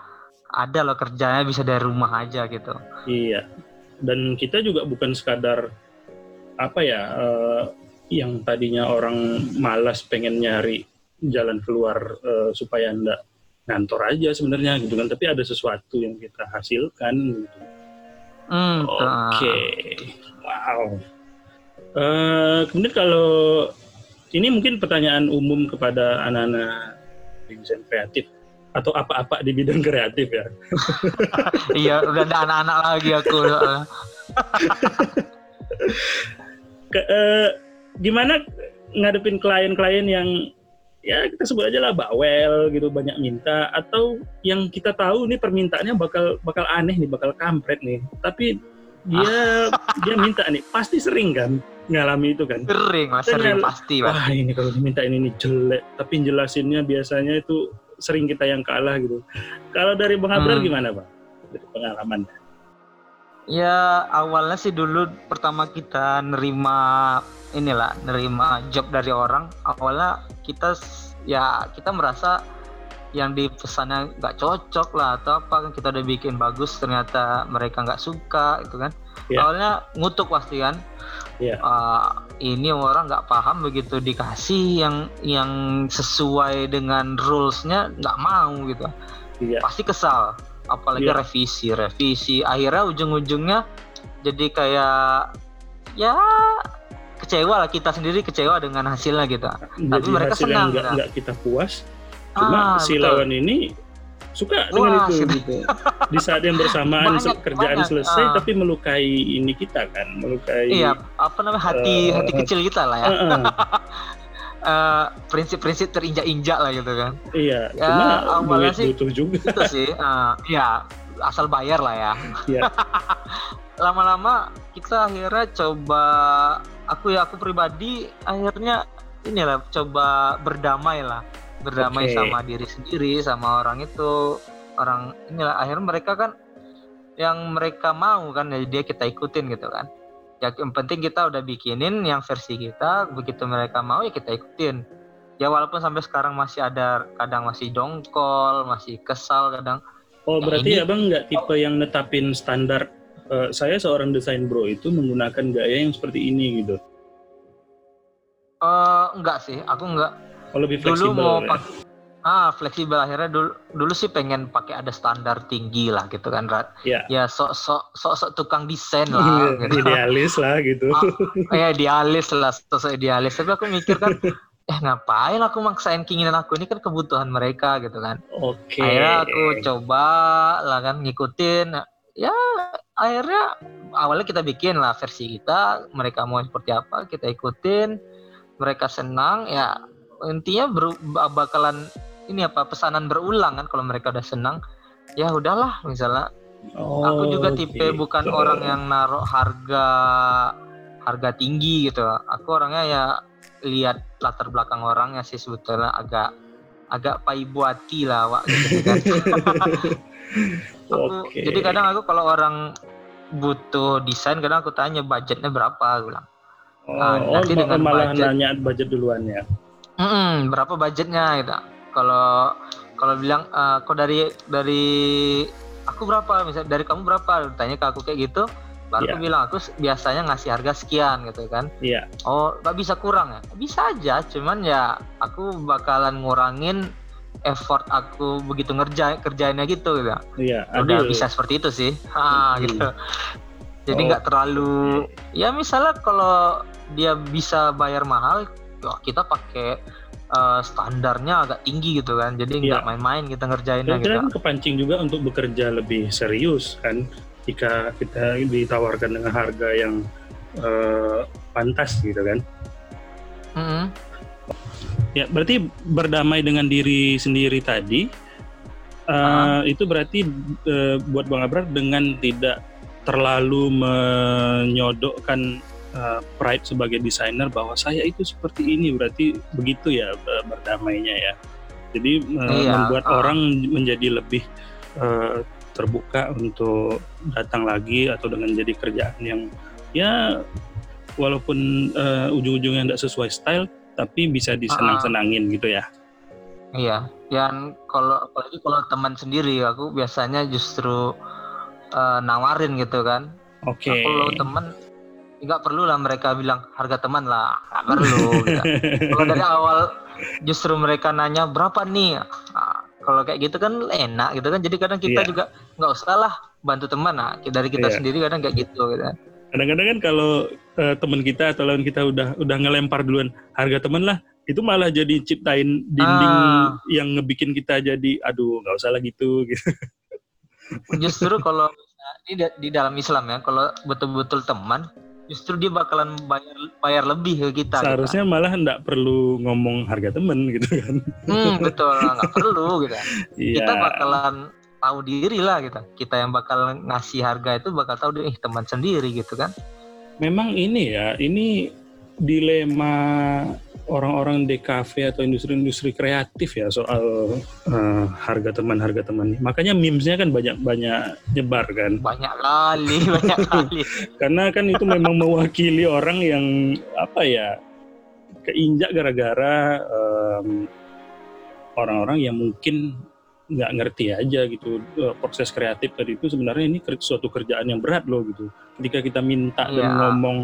ada loh kerjanya bisa dari rumah aja gitu Iya. Dan kita juga bukan sekadar apa ya eh, yang tadinya orang malas pengen nyari jalan keluar eh, supaya ndak ngantor aja sebenarnya gitu kan tapi ada sesuatu yang kita hasilkan gitu. hmm, Oke. betul. Wow. Eh, kemudian kalau ini mungkin pertanyaan umum kepada anak-anak desain kreatif atau apa-apa di bidang kreatif ya. iya udah ada anak-anak lagi aku. ke, eh, gimana ngadepin klien-klien yang ya kita sebut aja lah bawel gitu banyak minta atau yang kita tahu nih permintaannya bakal bakal aneh nih bakal kampret nih. Tapi dia dia minta nih pasti sering kan ngalami itu kan? Sering lah sering Ternyata- pasti Pak. wah ini kalau diminta ini, ini jelek tapi jelasinnya biasanya itu sering kita yang kalah gitu. Kalau dari bang Abrar Hmm. gimana pak dari pengalaman Ya awalnya sih dulu pertama kita nerima inilah nerima job dari orang. Awalnya kita ya kita merasa yang dipesannya nggak cocok lah atau apa kan kita udah bikin bagus ternyata mereka nggak suka itu kan. Ya. awalnya ngutuk pasti kan. Ya. Ah, ini orang nggak paham begitu dikasih yang yang sesuai dengan rulesnya nggak mau gitu. Iya. Pasti kesal apalagi Iya. revisi revisi akhirnya ujung-ujungnya jadi kayak ya kecewa lah kita sendiri kecewa dengan hasilnya gitu jadi mereka hasil yang senang, nggak kan? nggak kita puas cuma Ah, si betul. lawan ini suka dengan Puas, itu gitu. gitu di saat yang bersamaan Banyak, kerjaan banyak, selesai ah. tapi melukai ini kita kan melukai iya apa namanya hati Eh, hati kecil kita lah ya Heeh, Eh, prinsip-prinsip terinjak-injak lah gitu kan. Iya Ya, cuma duit sih- butuh juga. itu sih. Eh, ya asal bayar lah ya. Iya. lama-lama kita akhirnya coba aku ya aku pribadi akhirnya inilah coba berdamai lah. Berdamai Oke. sama diri sendiri sama orang itu. Orang inilah akhirnya mereka kan yang mereka mau kan ya dia kita ikutin gitu kan ya yang penting kita udah bikinin yang versi kita begitu mereka mau ya kita ikutin ya walaupun sampai sekarang masih ada kadang masih dongkol masih kesal kadang Oh Ya, berarti ini- abang nggak tipe yang netapin standar eh, saya seorang desain bro itu menggunakan gaya yang seperti ini gitu. eh enggak sih aku enggak Oh lebih dulu fleksibel. mau ya? pakai ah fleksibel akhirnya dulu dulu sih pengen pakai ada standar tinggi lah gitu kan Rat. Ya. ya sok sok sok sok tukang desain lah gitu. Idealis lah gitu. Ah, ya idealis lah sosok idealis tapi aku mikir kan eh ngapain aku maksain keinginan aku ini kan kebutuhan mereka gitu kan Oke. akhirnya aku coba lah kan ngikutin ya akhirnya awalnya kita bikin lah versi kita mereka mau seperti apa kita ikutin mereka senang ya intinya beru- bakalan ini apa pesanan berulang kan kalau mereka udah senang? Ya udahlah misalnya. Oh, aku juga tipe gitu. bukan orang yang naruh harga harga tinggi gitu. Aku orangnya ya lihat latar belakang orangnya sih sebetulnya agak agak paibuati lah wak gitu kan. Aku- jadi kadang aku kalau orang butuh desain kadang aku tanya budgetnya berapa aku bilang. Oh, Ah, oh, nanti dengan malah budget. nanya budget duluan ya. "Mm-mm, berapa budgetnya gitu kalau kalau bilang "Eh, kok dari dari aku berapa misalnya dari kamu berapa tanya ke aku kayak gitu baru aku Iya. bilang aku biasanya ngasih harga sekian gitu kan Iya. oh nggak bisa kurang ya bisa aja cuman ya aku bakalan ngurangin effort aku begitu ngerjain kerjainnya gitu gitu Iya. udah adil. bisa seperti itu sih ah Hmm. gitu jadi Oh. nggak terlalu ya misalnya kalau dia bisa bayar mahal ya kita pakai eh, standarnya agak tinggi gitu kan jadi nggak Iya. main-main kita ngerjainnya gitu kan kepancing juga untuk bekerja lebih serius kan jika kita ditawarkan dengan harga yang eh, pantas gitu kan. Mm-mm. Ya, berarti berdamai dengan diri sendiri tadi eh, Ah. itu berarti eh, buat Bang Abrar dengan tidak terlalu menyodokkan eh, pride sebagai desainer bahwa saya itu seperti ini berarti begitu ya eh, berdamainya ya. Jadi eh, Iya, membuat ah. orang menjadi lebih eh, terbuka untuk datang lagi atau dengan jadi kerjaan yang ya walaupun eh, ujung-ujungnya tidak sesuai style tapi bisa disenang-senangin gitu ya. Iya, dan kalau apalagi kalau teman sendiri aku biasanya justru eh, nawarin gitu kan. Oke. Nah, kalau teman nggak perlu lah mereka bilang harga teman lah, nggak perlu. gitu. Kalau dari awal justru mereka nanya berapa nih, Nah, kalau kayak gitu kan enak gitu kan. Jadi kadang kita Iya. juga nggak usah lah bantu teman. Nah, dari kita Iya. sendiri kadang kayak gitu. gitu. Kadang-kadang kan kalau eh, teman kita atau lawan kita udah udah ngelempar duluan harga teman lah, itu malah jadi ciptain dinding Ah. yang ngebikin kita jadi aduh nggak usah lah gitu gitu. Justru kalau di, di dalam Islam ya, kalau betul-betul teman justru dia bakalan bayar bayar lebih ke kita. Seharusnya gitu. malah nggak perlu ngomong harga temen gitu kan. Hmm, betul, nggak perlu gitu. Iya. Kita bakalan tahu diri lah gitu. Kita yang bakal ngasih harga itu bakal tahu deh teman sendiri gitu kan. Memang ini ya, ini dilema orang-orang DKV atau industri-industri kreatif ya soal uh, harga teman harga teman. Makanya memesnya kan banyak-banyak nyebar kan. Banyak kali, banyak kali. Karena kan itu memang mewakili orang yang apa ya keinjak gara-gara um, orang-orang yang mungkin nggak ngerti aja gitu uh, proses kreatif tadi itu sebenarnya ini suatu kerjaan yang berat loh gitu. Ketika kita minta yeah. dan iya. ngomong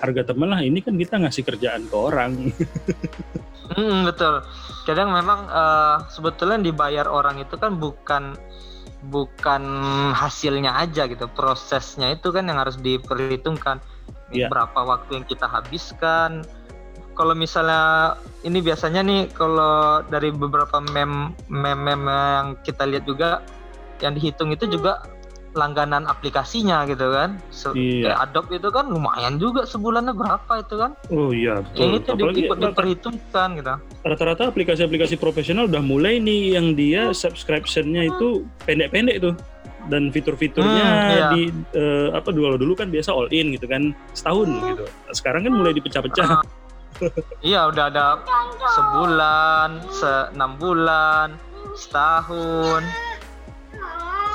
harga teman lah ini kan kita ngasih kerjaan ke orang. hmm, betul. Kadang memang uh, sebetulnya dibayar orang itu kan bukan bukan hasilnya aja gitu, prosesnya itu kan yang harus diperhitungkan. Yeah. Berapa waktu yang kita habiskan. Kalau misalnya ini biasanya nih kalau dari beberapa mem mem, mem yang kita lihat juga yang dihitung itu juga langganan aplikasinya gitu kan. So, iya. Kayak Adobe itu kan lumayan juga sebulannya berapa itu kan? Oh iya betul. Yang itu Apalagi ikut diperhitungkan gitu. Rata-rata aplikasi-aplikasi profesional udah mulai nih yang dia subscriptionnya itu pendek-pendek tuh dan fitur-fiturnya hmm, iya. di uh, apa dulu dulu kan biasa all in gitu kan setahun gitu. Sekarang kan mulai dipecah-pecah. Uh, iya udah ada sebulan, se enam bulan, setahun.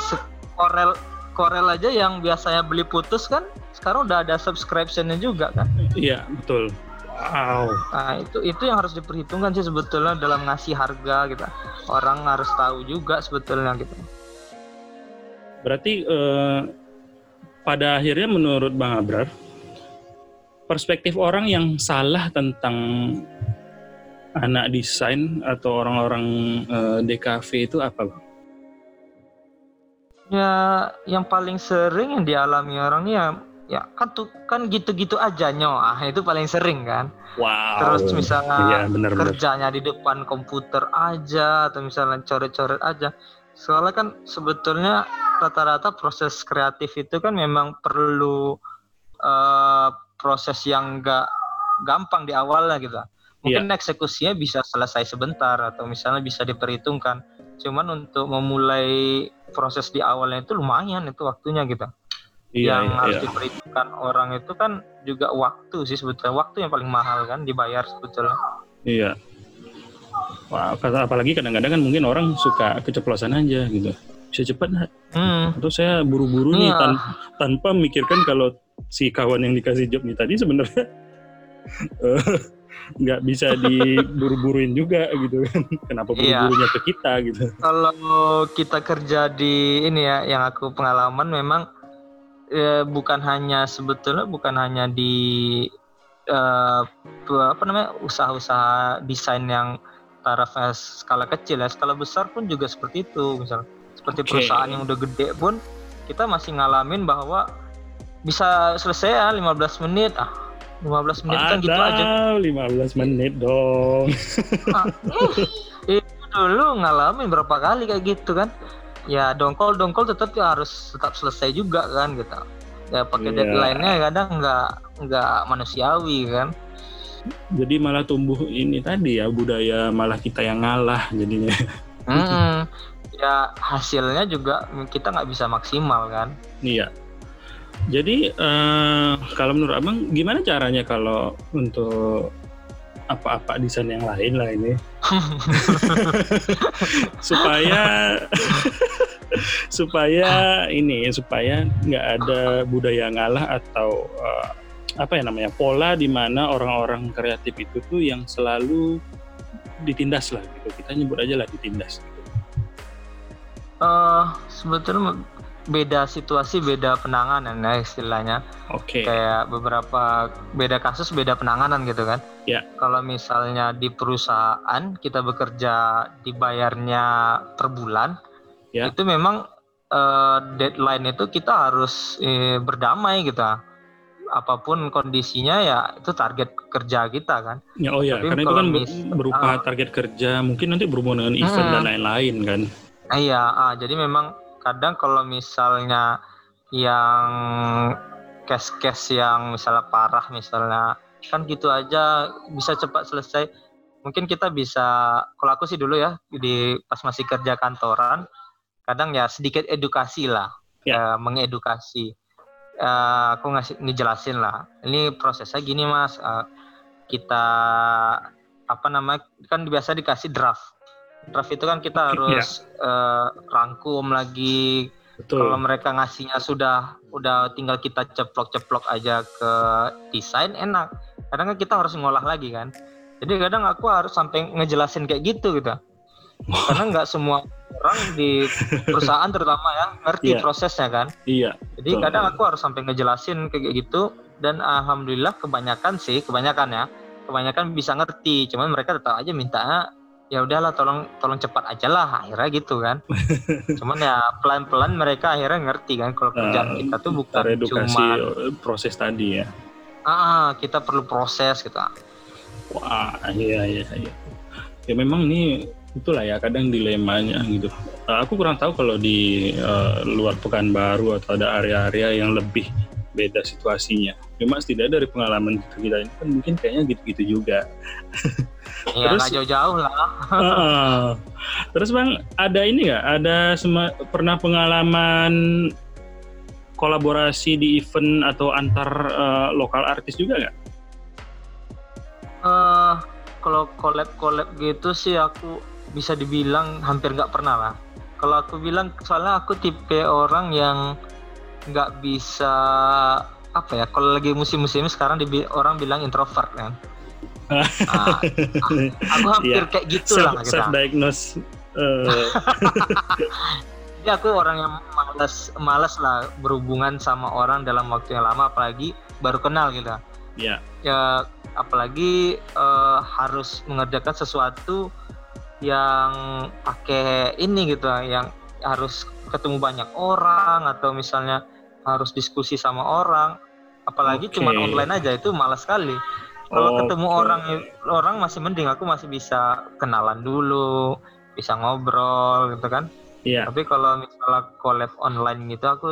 Se Corel Corel aja yang biasanya beli putus kan sekarang udah ada subscriptionnya juga kan? Iya betul. Wow. Nah itu itu yang harus diperhitungkan sih sebetulnya dalam ngasih harga gitu. Orang harus tahu juga sebetulnya gitu. Berarti eh, pada akhirnya menurut bang Abrar perspektif orang yang salah tentang anak desain atau orang-orang eh, DKV itu apa bang? Ya yang paling sering yang dialami orang ya ya kan tuh kan gitu-gitu aja nyo ah itu paling sering kan. Wow. Terus misalnya ya, bener, kerjanya bener. di depan komputer aja atau misalnya coret-coret aja. Soalnya kan sebetulnya rata-rata proses kreatif itu kan memang perlu uh, proses yang enggak gampang di awalnya gitu. Mungkin yeah. eksekusinya bisa selesai sebentar atau misalnya bisa diperhitungkan cuman untuk memulai proses di awalnya itu lumayan itu waktunya gitu. Iya, yang iya, harus iya. diperhitungkan orang itu kan juga waktu sih sebetulnya waktu yang paling mahal kan dibayar sebetulnya. Iya. Wah, apalagi kadang-kadang kan mungkin orang suka keceplosan aja gitu. Bisa cepat hmm. Atau saya buru-buru nih tan tanpa memikirkan kalau si kawan yang dikasih job nih tadi sebenarnya eh, nggak bisa diburu-buruin juga gitu kan kenapa iya. buru-burunya ke kita gitu kalau kita kerja di ini ya yang aku pengalaman memang ya, bukan hanya sebetulnya bukan hanya di uh, apa namanya usaha-usaha desain yang tarafnya skala kecil ya skala besar pun juga seperti itu misal seperti okay. perusahaan yang udah gede pun kita masih ngalamin bahwa bisa selesai ya 15 menit ah 15 menit kan gitu aja. 15 menit dong. Nah, itu dulu ngalamin berapa kali kayak gitu kan. Ya dongkol dongkol tetap ya harus tetap selesai juga kan gitu. Ya pakai yeah. deadline-nya kadang nggak nggak manusiawi kan. Jadi malah tumbuh ini tadi ya budaya malah kita yang ngalah jadinya. Hmm, ya hasilnya juga kita nggak bisa maksimal kan. Iya. Jadi uh, kalau menurut abang gimana caranya kalau untuk apa-apa desain yang lain lah ini supaya supaya ini supaya nggak ada budaya ngalah atau uh, apa ya namanya pola di mana orang-orang kreatif itu tuh yang selalu ditindas lah gitu kita nyebut aja lah ditindas gitu. Uh, sebetulnya beda situasi beda penanganan ya istilahnya. Oke. Okay. Kayak beberapa beda kasus beda penanganan gitu kan. Ya. Yeah. Kalau misalnya di perusahaan kita bekerja dibayarnya per bulan, yeah. itu memang uh, deadline itu kita harus eh, berdamai gitu. Apa pun kondisinya ya itu target kerja kita kan. Ya oh ya, Tapi karena itu kan mis, berupa uh, target kerja, mungkin nanti berhubungan dengan event hmm. dan lain-lain kan. Iya, uh, jadi memang kadang kalau misalnya yang case-case yang misalnya parah misalnya kan gitu aja bisa cepat selesai mungkin kita bisa kalau aku sih dulu ya di pas masih kerja kantoran kadang ya sedikit edukasi lah ya. uh, mengedukasi uh, aku ngasih ngejelasin lah ini prosesnya gini mas uh, kita apa namanya kan biasa dikasih draft draft itu kan kita iya. harus ya. uh, rangkum lagi Betul. Kalau mereka ngasihnya sudah udah tinggal kita ceplok-ceplok aja ke desain enak. Kadang kan kita harus ngolah lagi kan. Jadi kadang aku harus sampai ngejelasin kayak gitu gitu. Karena nggak semua orang di perusahaan terutama ya ngerti yeah. prosesnya kan. Iya. Jadi Betul. kadang aku harus sampai ngejelasin kayak gitu dan alhamdulillah kebanyakan sih kebanyakan ya kebanyakan bisa ngerti. Cuman mereka tetap aja minta ya udahlah tolong tolong cepat aja lah akhirnya gitu kan. Cuman ya pelan pelan mereka akhirnya ngerti kan kalau kerjaan uh, kita tuh bukan cuma proses tadi ya. Ah kita perlu proses gitu. Wah iya iya iya. Ya memang ini itulah ya kadang dilemanya gitu. Aku kurang tahu kalau di uh, luar pekanbaru atau ada area-area yang lebih beda situasinya. Cuma setidaknya dari pengalaman kita ini kan mungkin kayaknya gitu-gitu juga. Iya, terus jauh-jauh lah. uh, terus bang, ada ini nggak? Ada sema, pernah pengalaman kolaborasi di event atau antar uh, lokal artis juga nggak? Uh, kalau collab-collab gitu sih aku bisa dibilang hampir nggak pernah lah. Kalau aku bilang soalnya aku tipe orang yang nggak bisa apa ya kalau lagi musim-musim sekarang di, orang bilang introvert kan nah, aku hampir yeah. kayak gitu self, lah self diagnose uh. jadi aku orang yang malas malas lah berhubungan sama orang dalam waktu yang lama apalagi baru kenal gitu yeah. ya apalagi uh, harus mengerjakan sesuatu yang pakai ini gitu yang harus ketemu banyak orang atau misalnya harus diskusi sama orang apalagi okay. cuma online aja itu malas sekali kalau okay. ketemu orang orang masih mending aku masih bisa kenalan dulu bisa ngobrol gitu kan Iya. Yeah. Tapi kalau misalnya collab online gitu aku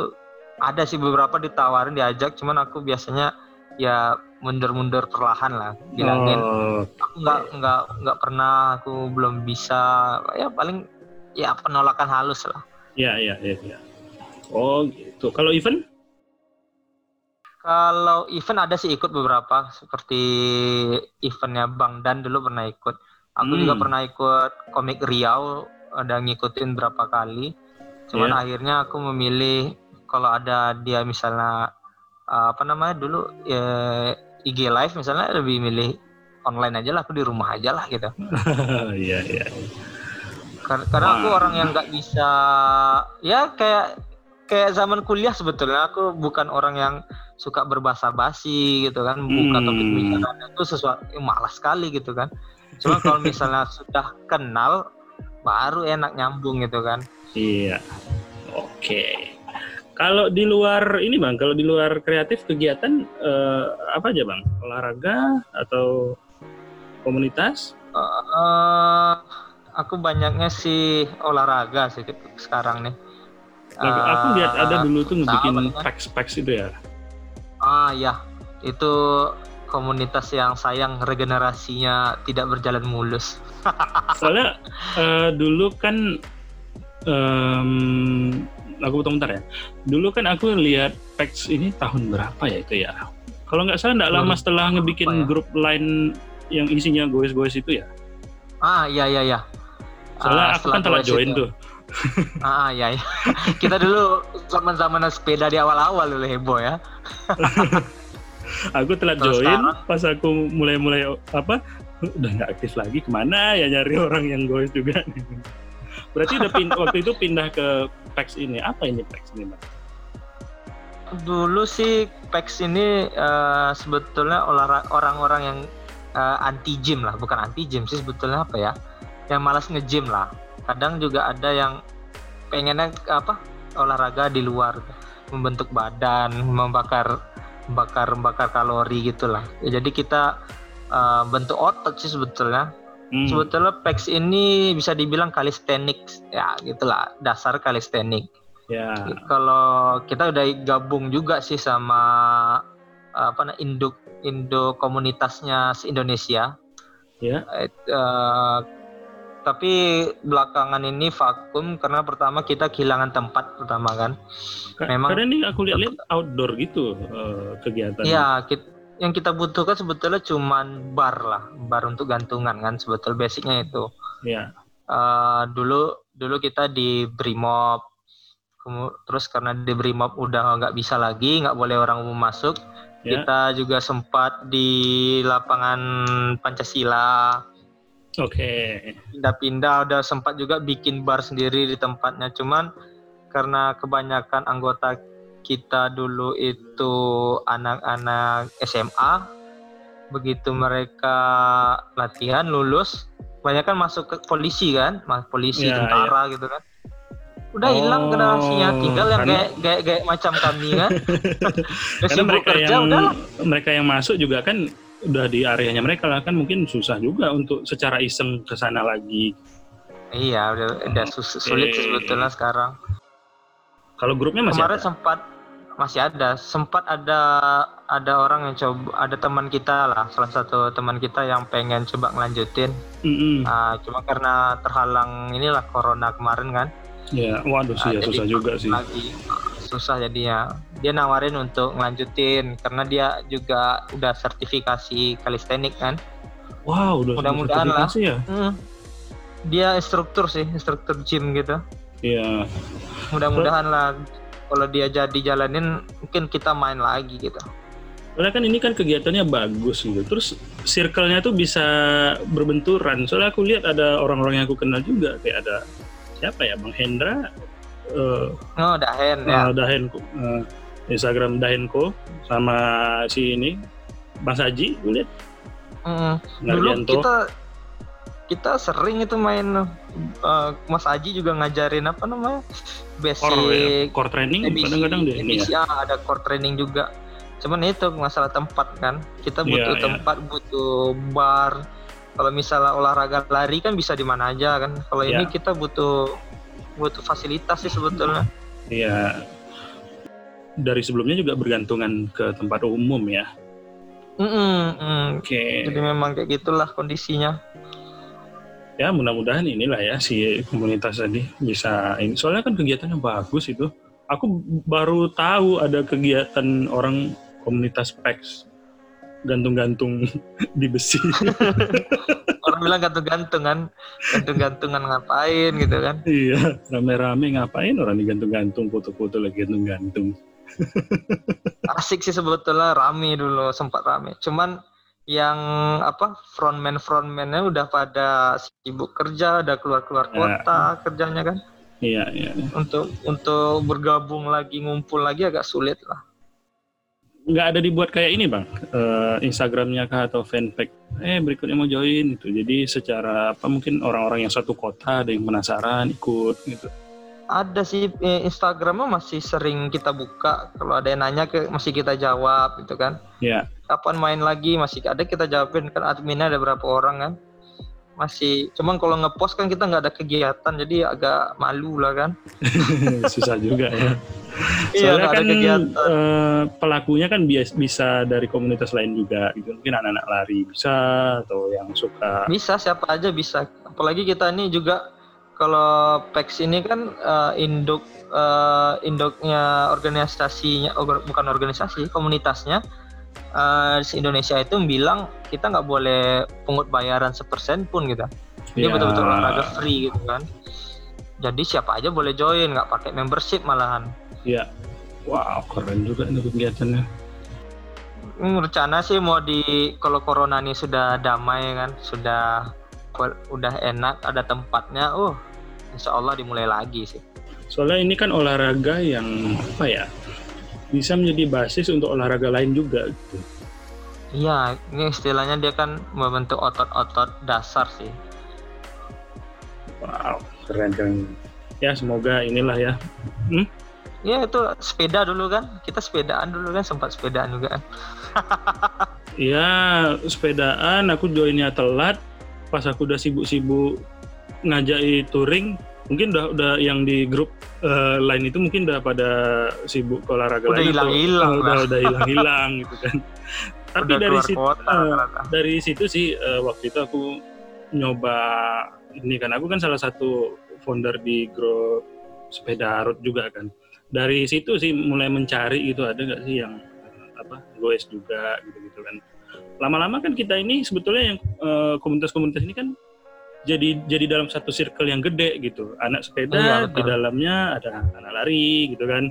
ada sih beberapa ditawarin diajak, cuman aku biasanya ya mundur-mundur perlahan lah bilangin. Oh, Aku nggak nggak nggak pernah, aku belum bisa. Ya paling ya penolakan halus lah. Iya, iya, iya. Ya. Oh gitu. Kalau event? Kalau event ada sih ikut beberapa seperti eventnya Bang Dan dulu pernah ikut. Aku hmm. juga pernah ikut komik Riau ada ngikutin berapa kali. Cuman yeah. akhirnya aku memilih kalau ada dia misalnya apa namanya dulu ya, IG live misalnya lebih milih online aja lah aku di rumah aja lah gitu. Iya iya. Karena aku orang yang nggak bisa ya kayak kayak zaman kuliah sebetulnya aku bukan orang yang suka berbahasa basi gitu kan buka hmm. topik bicaranya itu sesuatu yang malas sekali gitu kan. Cuma kalau misalnya sudah kenal baru enak nyambung gitu kan. Iya. Oke. Okay. kalau di luar ini bang kalau di luar kreatif kegiatan uh, apa aja bang? Olahraga atau komunitas? Uh, uh, aku banyaknya sih olahraga sih sekarang nih. Nah, uh, aku lihat ada dulu tuh ngebikin packs-packs itu ya. Ah ya, itu komunitas yang sayang regenerasinya tidak berjalan mulus. Soalnya uh, dulu kan um, aku potong bentar ya. Dulu kan aku lihat packs ini tahun berapa ya itu ya? Kalau nggak salah nggak lama setelah ngebikin ya? grup lain yang isinya goes-goes itu ya. Ah iya iya iya. Soalnya uh, aku kan telah join itu. tuh. ah ya, ya. kita dulu zaman zaman sepeda di awal-awal dulu heboh ya. aku telah Terus join sekarang, pas aku mulai-mulai apa udah nggak aktif lagi ke mana ya nyari orang yang goes juga. Berarti udah pindah, waktu itu pindah ke PAX ini. Apa ini PAX ini, Mas? Dulu sih PAX ini uh, sebetulnya orang-orang yang uh, anti gym lah, bukan anti gym sih sebetulnya apa ya? Yang malas nge-gym lah kadang juga ada yang pengennya apa olahraga di luar membentuk badan membakar bakar bakar kalori gitulah ya, jadi kita uh, bentuk otot sih sebetulnya hmm. sebetulnya PEX ini bisa dibilang kalistenik ya gitulah dasar kalistenik Ya. Kalau kita udah gabung juga sih sama apa namanya induk Indo komunitasnya se Indonesia. Ya. Eh, tapi belakangan ini vakum karena pertama kita kehilangan tempat pertama kan. Ka- Memang- Karena ini aku lihat-lihat outdoor gitu eh, kegiatan. Iya, kit- yang kita butuhkan sebetulnya cuman bar lah, bar untuk gantungan kan sebetulnya basicnya itu. Ya. Eh, dulu dulu kita di Brimob, terus karena di Brimob udah nggak bisa lagi, nggak boleh orang umum masuk. Ya. Kita juga sempat di lapangan Pancasila, Oke. pindah-pindah, udah sempat juga bikin bar sendiri di tempatnya. Cuman karena kebanyakan anggota kita dulu itu anak-anak SMA, begitu mereka latihan lulus, banyak kan masuk ke polisi kan, mas polisi, Ya, tentara gitu kan. Udah hilang Oh, generasinya, tinggal yang karena- kayak kayak kayak macam kami kan. Karena mereka kerja yang udah mereka yang masuk juga kan udah di areanya mereka lah kan mungkin susah juga untuk secara iseng ke sana lagi. Iya, udah, udah sus- sulit sih sebetulnya sekarang. Kalau grupnya masih Kemarin ada. sempat masih ada, sempat ada ada orang yang coba, ada teman kita lah, salah satu teman kita yang pengen coba ngelanjutin. Mm-mm. Ah, cuma karena terhalang inilah corona kemarin kan. Ya, waduh sih Ah, ya jadi susah juga sih. Lagi susah jadinya. Dia nawarin untuk ngelanjutin karena dia juga udah sertifikasi kalistenik kan. Wow, udah Mudah-mudahan lah. ya. Hmm. Dia instruktur sih, instruktur gym gitu. Iya. Mudah-mudahan lah kalau dia jadi jalanin mungkin kita main lagi gitu. Soalnya kan ini kan kegiatannya bagus gitu. Terus circle-nya tuh bisa berbenturan. Soalnya aku lihat ada orang-orang yang aku kenal juga kayak ada siapa ya Bang Hendra eh Oh, Dahen ya. eh, Dahenko eh, Instagram Dahenko sama si ini Saji aku lihat Mm. Dulu kita kita sering itu main uh, Mas Aji juga ngajarin apa namanya core, ya, basic core training kadang-kadang ini ABC, ya. ada core training juga. Cuman itu masalah tempat kan. Kita Iya, butuh iya. tempat, butuh bar. Kalau misalnya olahraga lari kan bisa di mana aja kan. Kalau ini Iya. kita butuh butuh fasilitas sih sebetulnya. Iya. Dari sebelumnya juga bergantungan ke tempat umum ya. Mm-mm, mm. Oke. Jadi memang kayak gitulah kondisinya. Ya mudah-mudahan inilah ya si komunitas tadi bisa ini. Soalnya kan kegiatannya bagus itu. Aku baru tahu ada kegiatan orang komunitas PEX gantung-gantung di besi. Bilang gantung-gantung kan, gantung-gantungan ngapain gitu kan. iya, rame-rame ngapain orang digantung-gantung foto-foto lagi gantung-gantung. asik sih sebetulnya rame dulu sempat rame cuman yang apa frontman frontmannya udah pada sibuk kerja udah keluar keluar Ya. kota kerjanya kan Iya, iya. untuk untuk bergabung lagi ngumpul lagi agak sulit lah Nggak ada dibuat kayak ini bang, Eh, Instagramnya kah atau fanpage? Eh berikutnya mau join itu. Jadi secara apa mungkin orang-orang yang satu kota ada yang penasaran ikut gitu. ada sih eh, Instagramnya masih sering kita buka kalau ada yang nanya ke masih kita jawab gitu kan Ya, kapan main lagi masih ada kita jawabin kan adminnya ada berapa orang kan masih cuman kalau ngepost kan kita nggak ada kegiatan jadi agak malu lah kan susah juga ya. Iya, Soalnya ada kan kegiatan. eh, pelakunya kan bias, bisa dari komunitas lain juga gitu. Mungkin anak-anak lari bisa atau yang suka Bisa siapa aja bisa. Apalagi kita ini juga kalau PEX ini kan eh, induk eh, induknya organisasinya bukan organisasi komunitasnya di Indonesia itu bilang kita nggak boleh pungut bayaran sepersen pun gitu. Dia Ya, betul-betul olahraga free gitu kan. Jadi siapa aja boleh join, nggak pakai membership malahan. Ya, wow keren juga itu kegiatannya. Hmm, rencana sih mau di kalau corona ini sudah damai kan, sudah udah enak, ada tempatnya, oh insya Allah dimulai lagi sih. Soalnya ini kan olahraga yang apa ya bisa menjadi basis untuk olahraga lain juga. Gitu. Iya, ini istilahnya dia kan membentuk otot-otot dasar sih. Wow, keren keren. Ya semoga inilah ya. Ya itu sepeda dulu kan, kita sepedaan dulu kan sempat sepedaan juga kan. Ya sepedaan, aku joinnya telat. Pas aku udah sibuk-sibuk ngajak touring, mungkin udah udah yang di grup uh, lain itu mungkin udah pada sibuk olahraga udah lain hilang hilang udah udah hilang hilang gitu kan. Tapi Udah dari situ kota, uh, dari situ sih uh, waktu itu aku nyoba ini kan. Aku kan salah satu founder di grup sepeda road juga kan. Dari situ sih mulai mencari gitu ada nggak sih yang apa goes juga gitu gitu kan. Lama-lama kan kita ini sebetulnya yang uh, komunitas-komunitas ini kan jadi jadi dalam satu circle yang gede gitu anak sepeda Iya, di dalamnya ada anak lari gitu kan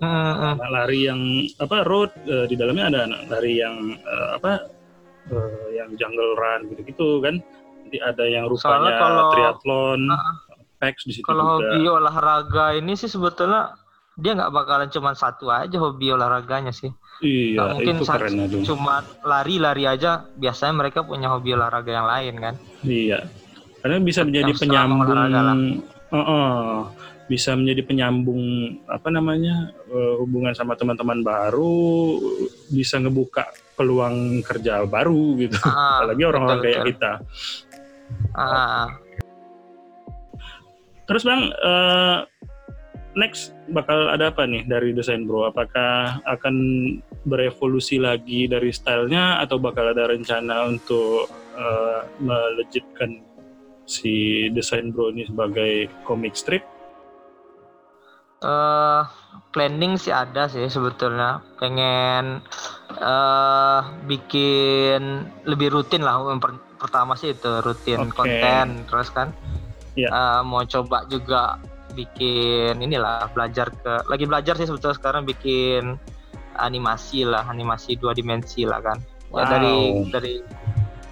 Hmm, hmm. anak lari yang apa road eh, di dalamnya ada anak lari yang eh, apa eh, yang jungle run gitu-gitu kan nanti ada yang rupanya Soalnya kalau- triathlon Ah, packs di situ Kalau juga hobi olahraga ini sih sebetulnya dia nggak bakalan cuma satu aja hobi olahraganya sih. iya Nggak mungkin itu keren Cuma lari-lari aja. Biasanya mereka punya hobi olahraga yang lain kan. iya karena bisa menjadi Yang penyambung. Oh, oh. bisa menjadi penyambung apa namanya eh, hubungan sama teman-teman baru bisa ngebuka peluang kerja baru gitu Ah, apalagi orang-orang kayak kita Ah, Terus bang, eh, next bakal ada apa nih dari desain bro? Apakah akan berevolusi lagi dari stylenya atau bakal ada rencana untuk eh, melejitkan si desain bro ini sebagai comic strip? eh, planning sih ada sih sebetulnya. Pengen eh bikin lebih rutin lah. Pertama sih itu rutin Oke. konten. Terus kan Iya. eh, mau coba juga bikin inilah belajar ke lagi belajar sih sebetulnya sekarang bikin animasi lah animasi dua dimensi lah kan ya Wow. dari dari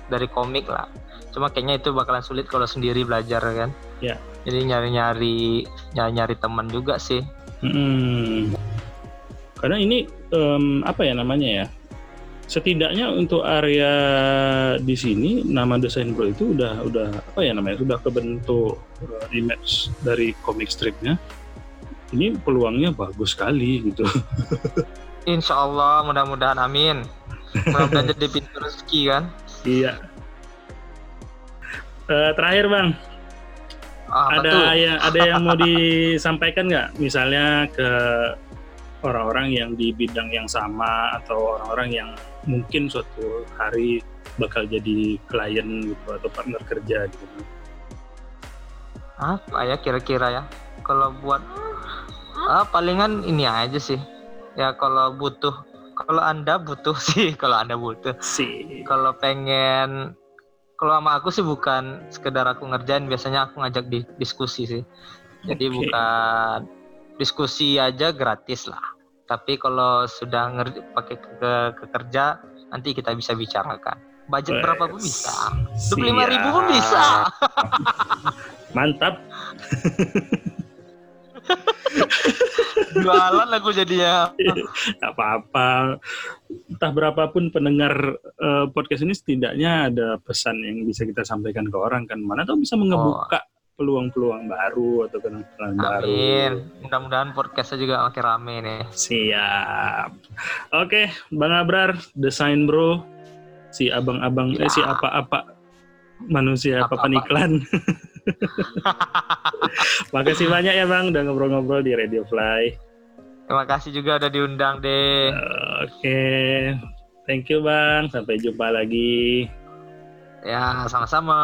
dari komik lah cuma kayaknya itu bakalan sulit kalau sendiri belajar kan Ya. jadi nyari nyari nyari nyari teman juga sih Hmm. Karena ini em, apa ya namanya ya? Setidaknya untuk area di sini nama desain bro itu udah udah apa ya namanya? Sudah kebentuk eh, image dari comic stripnya. Ini peluangnya bagus sekali gitu. Insya Allah mudah-mudahan amin mudah-mudahan jadi pintu rezeki kan iya. Eh, terakhir bang, ah, ada tuh yang ada yang mau disampaikan nggak? Misalnya ke orang-orang yang di bidang yang sama atau orang-orang yang mungkin suatu hari bakal jadi klien gitu atau partner kerja gitu. apa ya kira-kira ya kalau buat ah palingan ini aja sih ya kalau butuh kalau anda butuh sih kalau anda butuh Si. kalau pengen kalau sama aku sih bukan sekedar aku ngerjain biasanya aku ngajak di, diskusi sih. Jadi Oke. bukan diskusi aja gratis lah. Tapi kalau sudah ngerti pakai ke, ke, ke kerja nanti kita bisa bicarakan. Budget berapa pun bisa. Dua lima ribu pun bisa. Mantap. jualan aku jadinya Gak apa-apa. Entah berapapun pendengar eh, podcast ini setidaknya ada pesan yang bisa kita sampaikan ke orang kan. Mana tahu bisa mengebuka peluang-peluang baru atau kenalan baru. Amin. Mudah-mudahan podcastnya juga makin rame nih. Siap. Oke, Bang Abrar, desain bro, si abang-abang, eh Ya. si apa-apa manusia Apa-apa. iklan. Makasih banyak ya Bang, udah ngobrol-ngobrol di Radio Fly. Terima kasih juga udah diundang deh. Oke, thank you Bang, sampai jumpa lagi. Ya, sama-sama.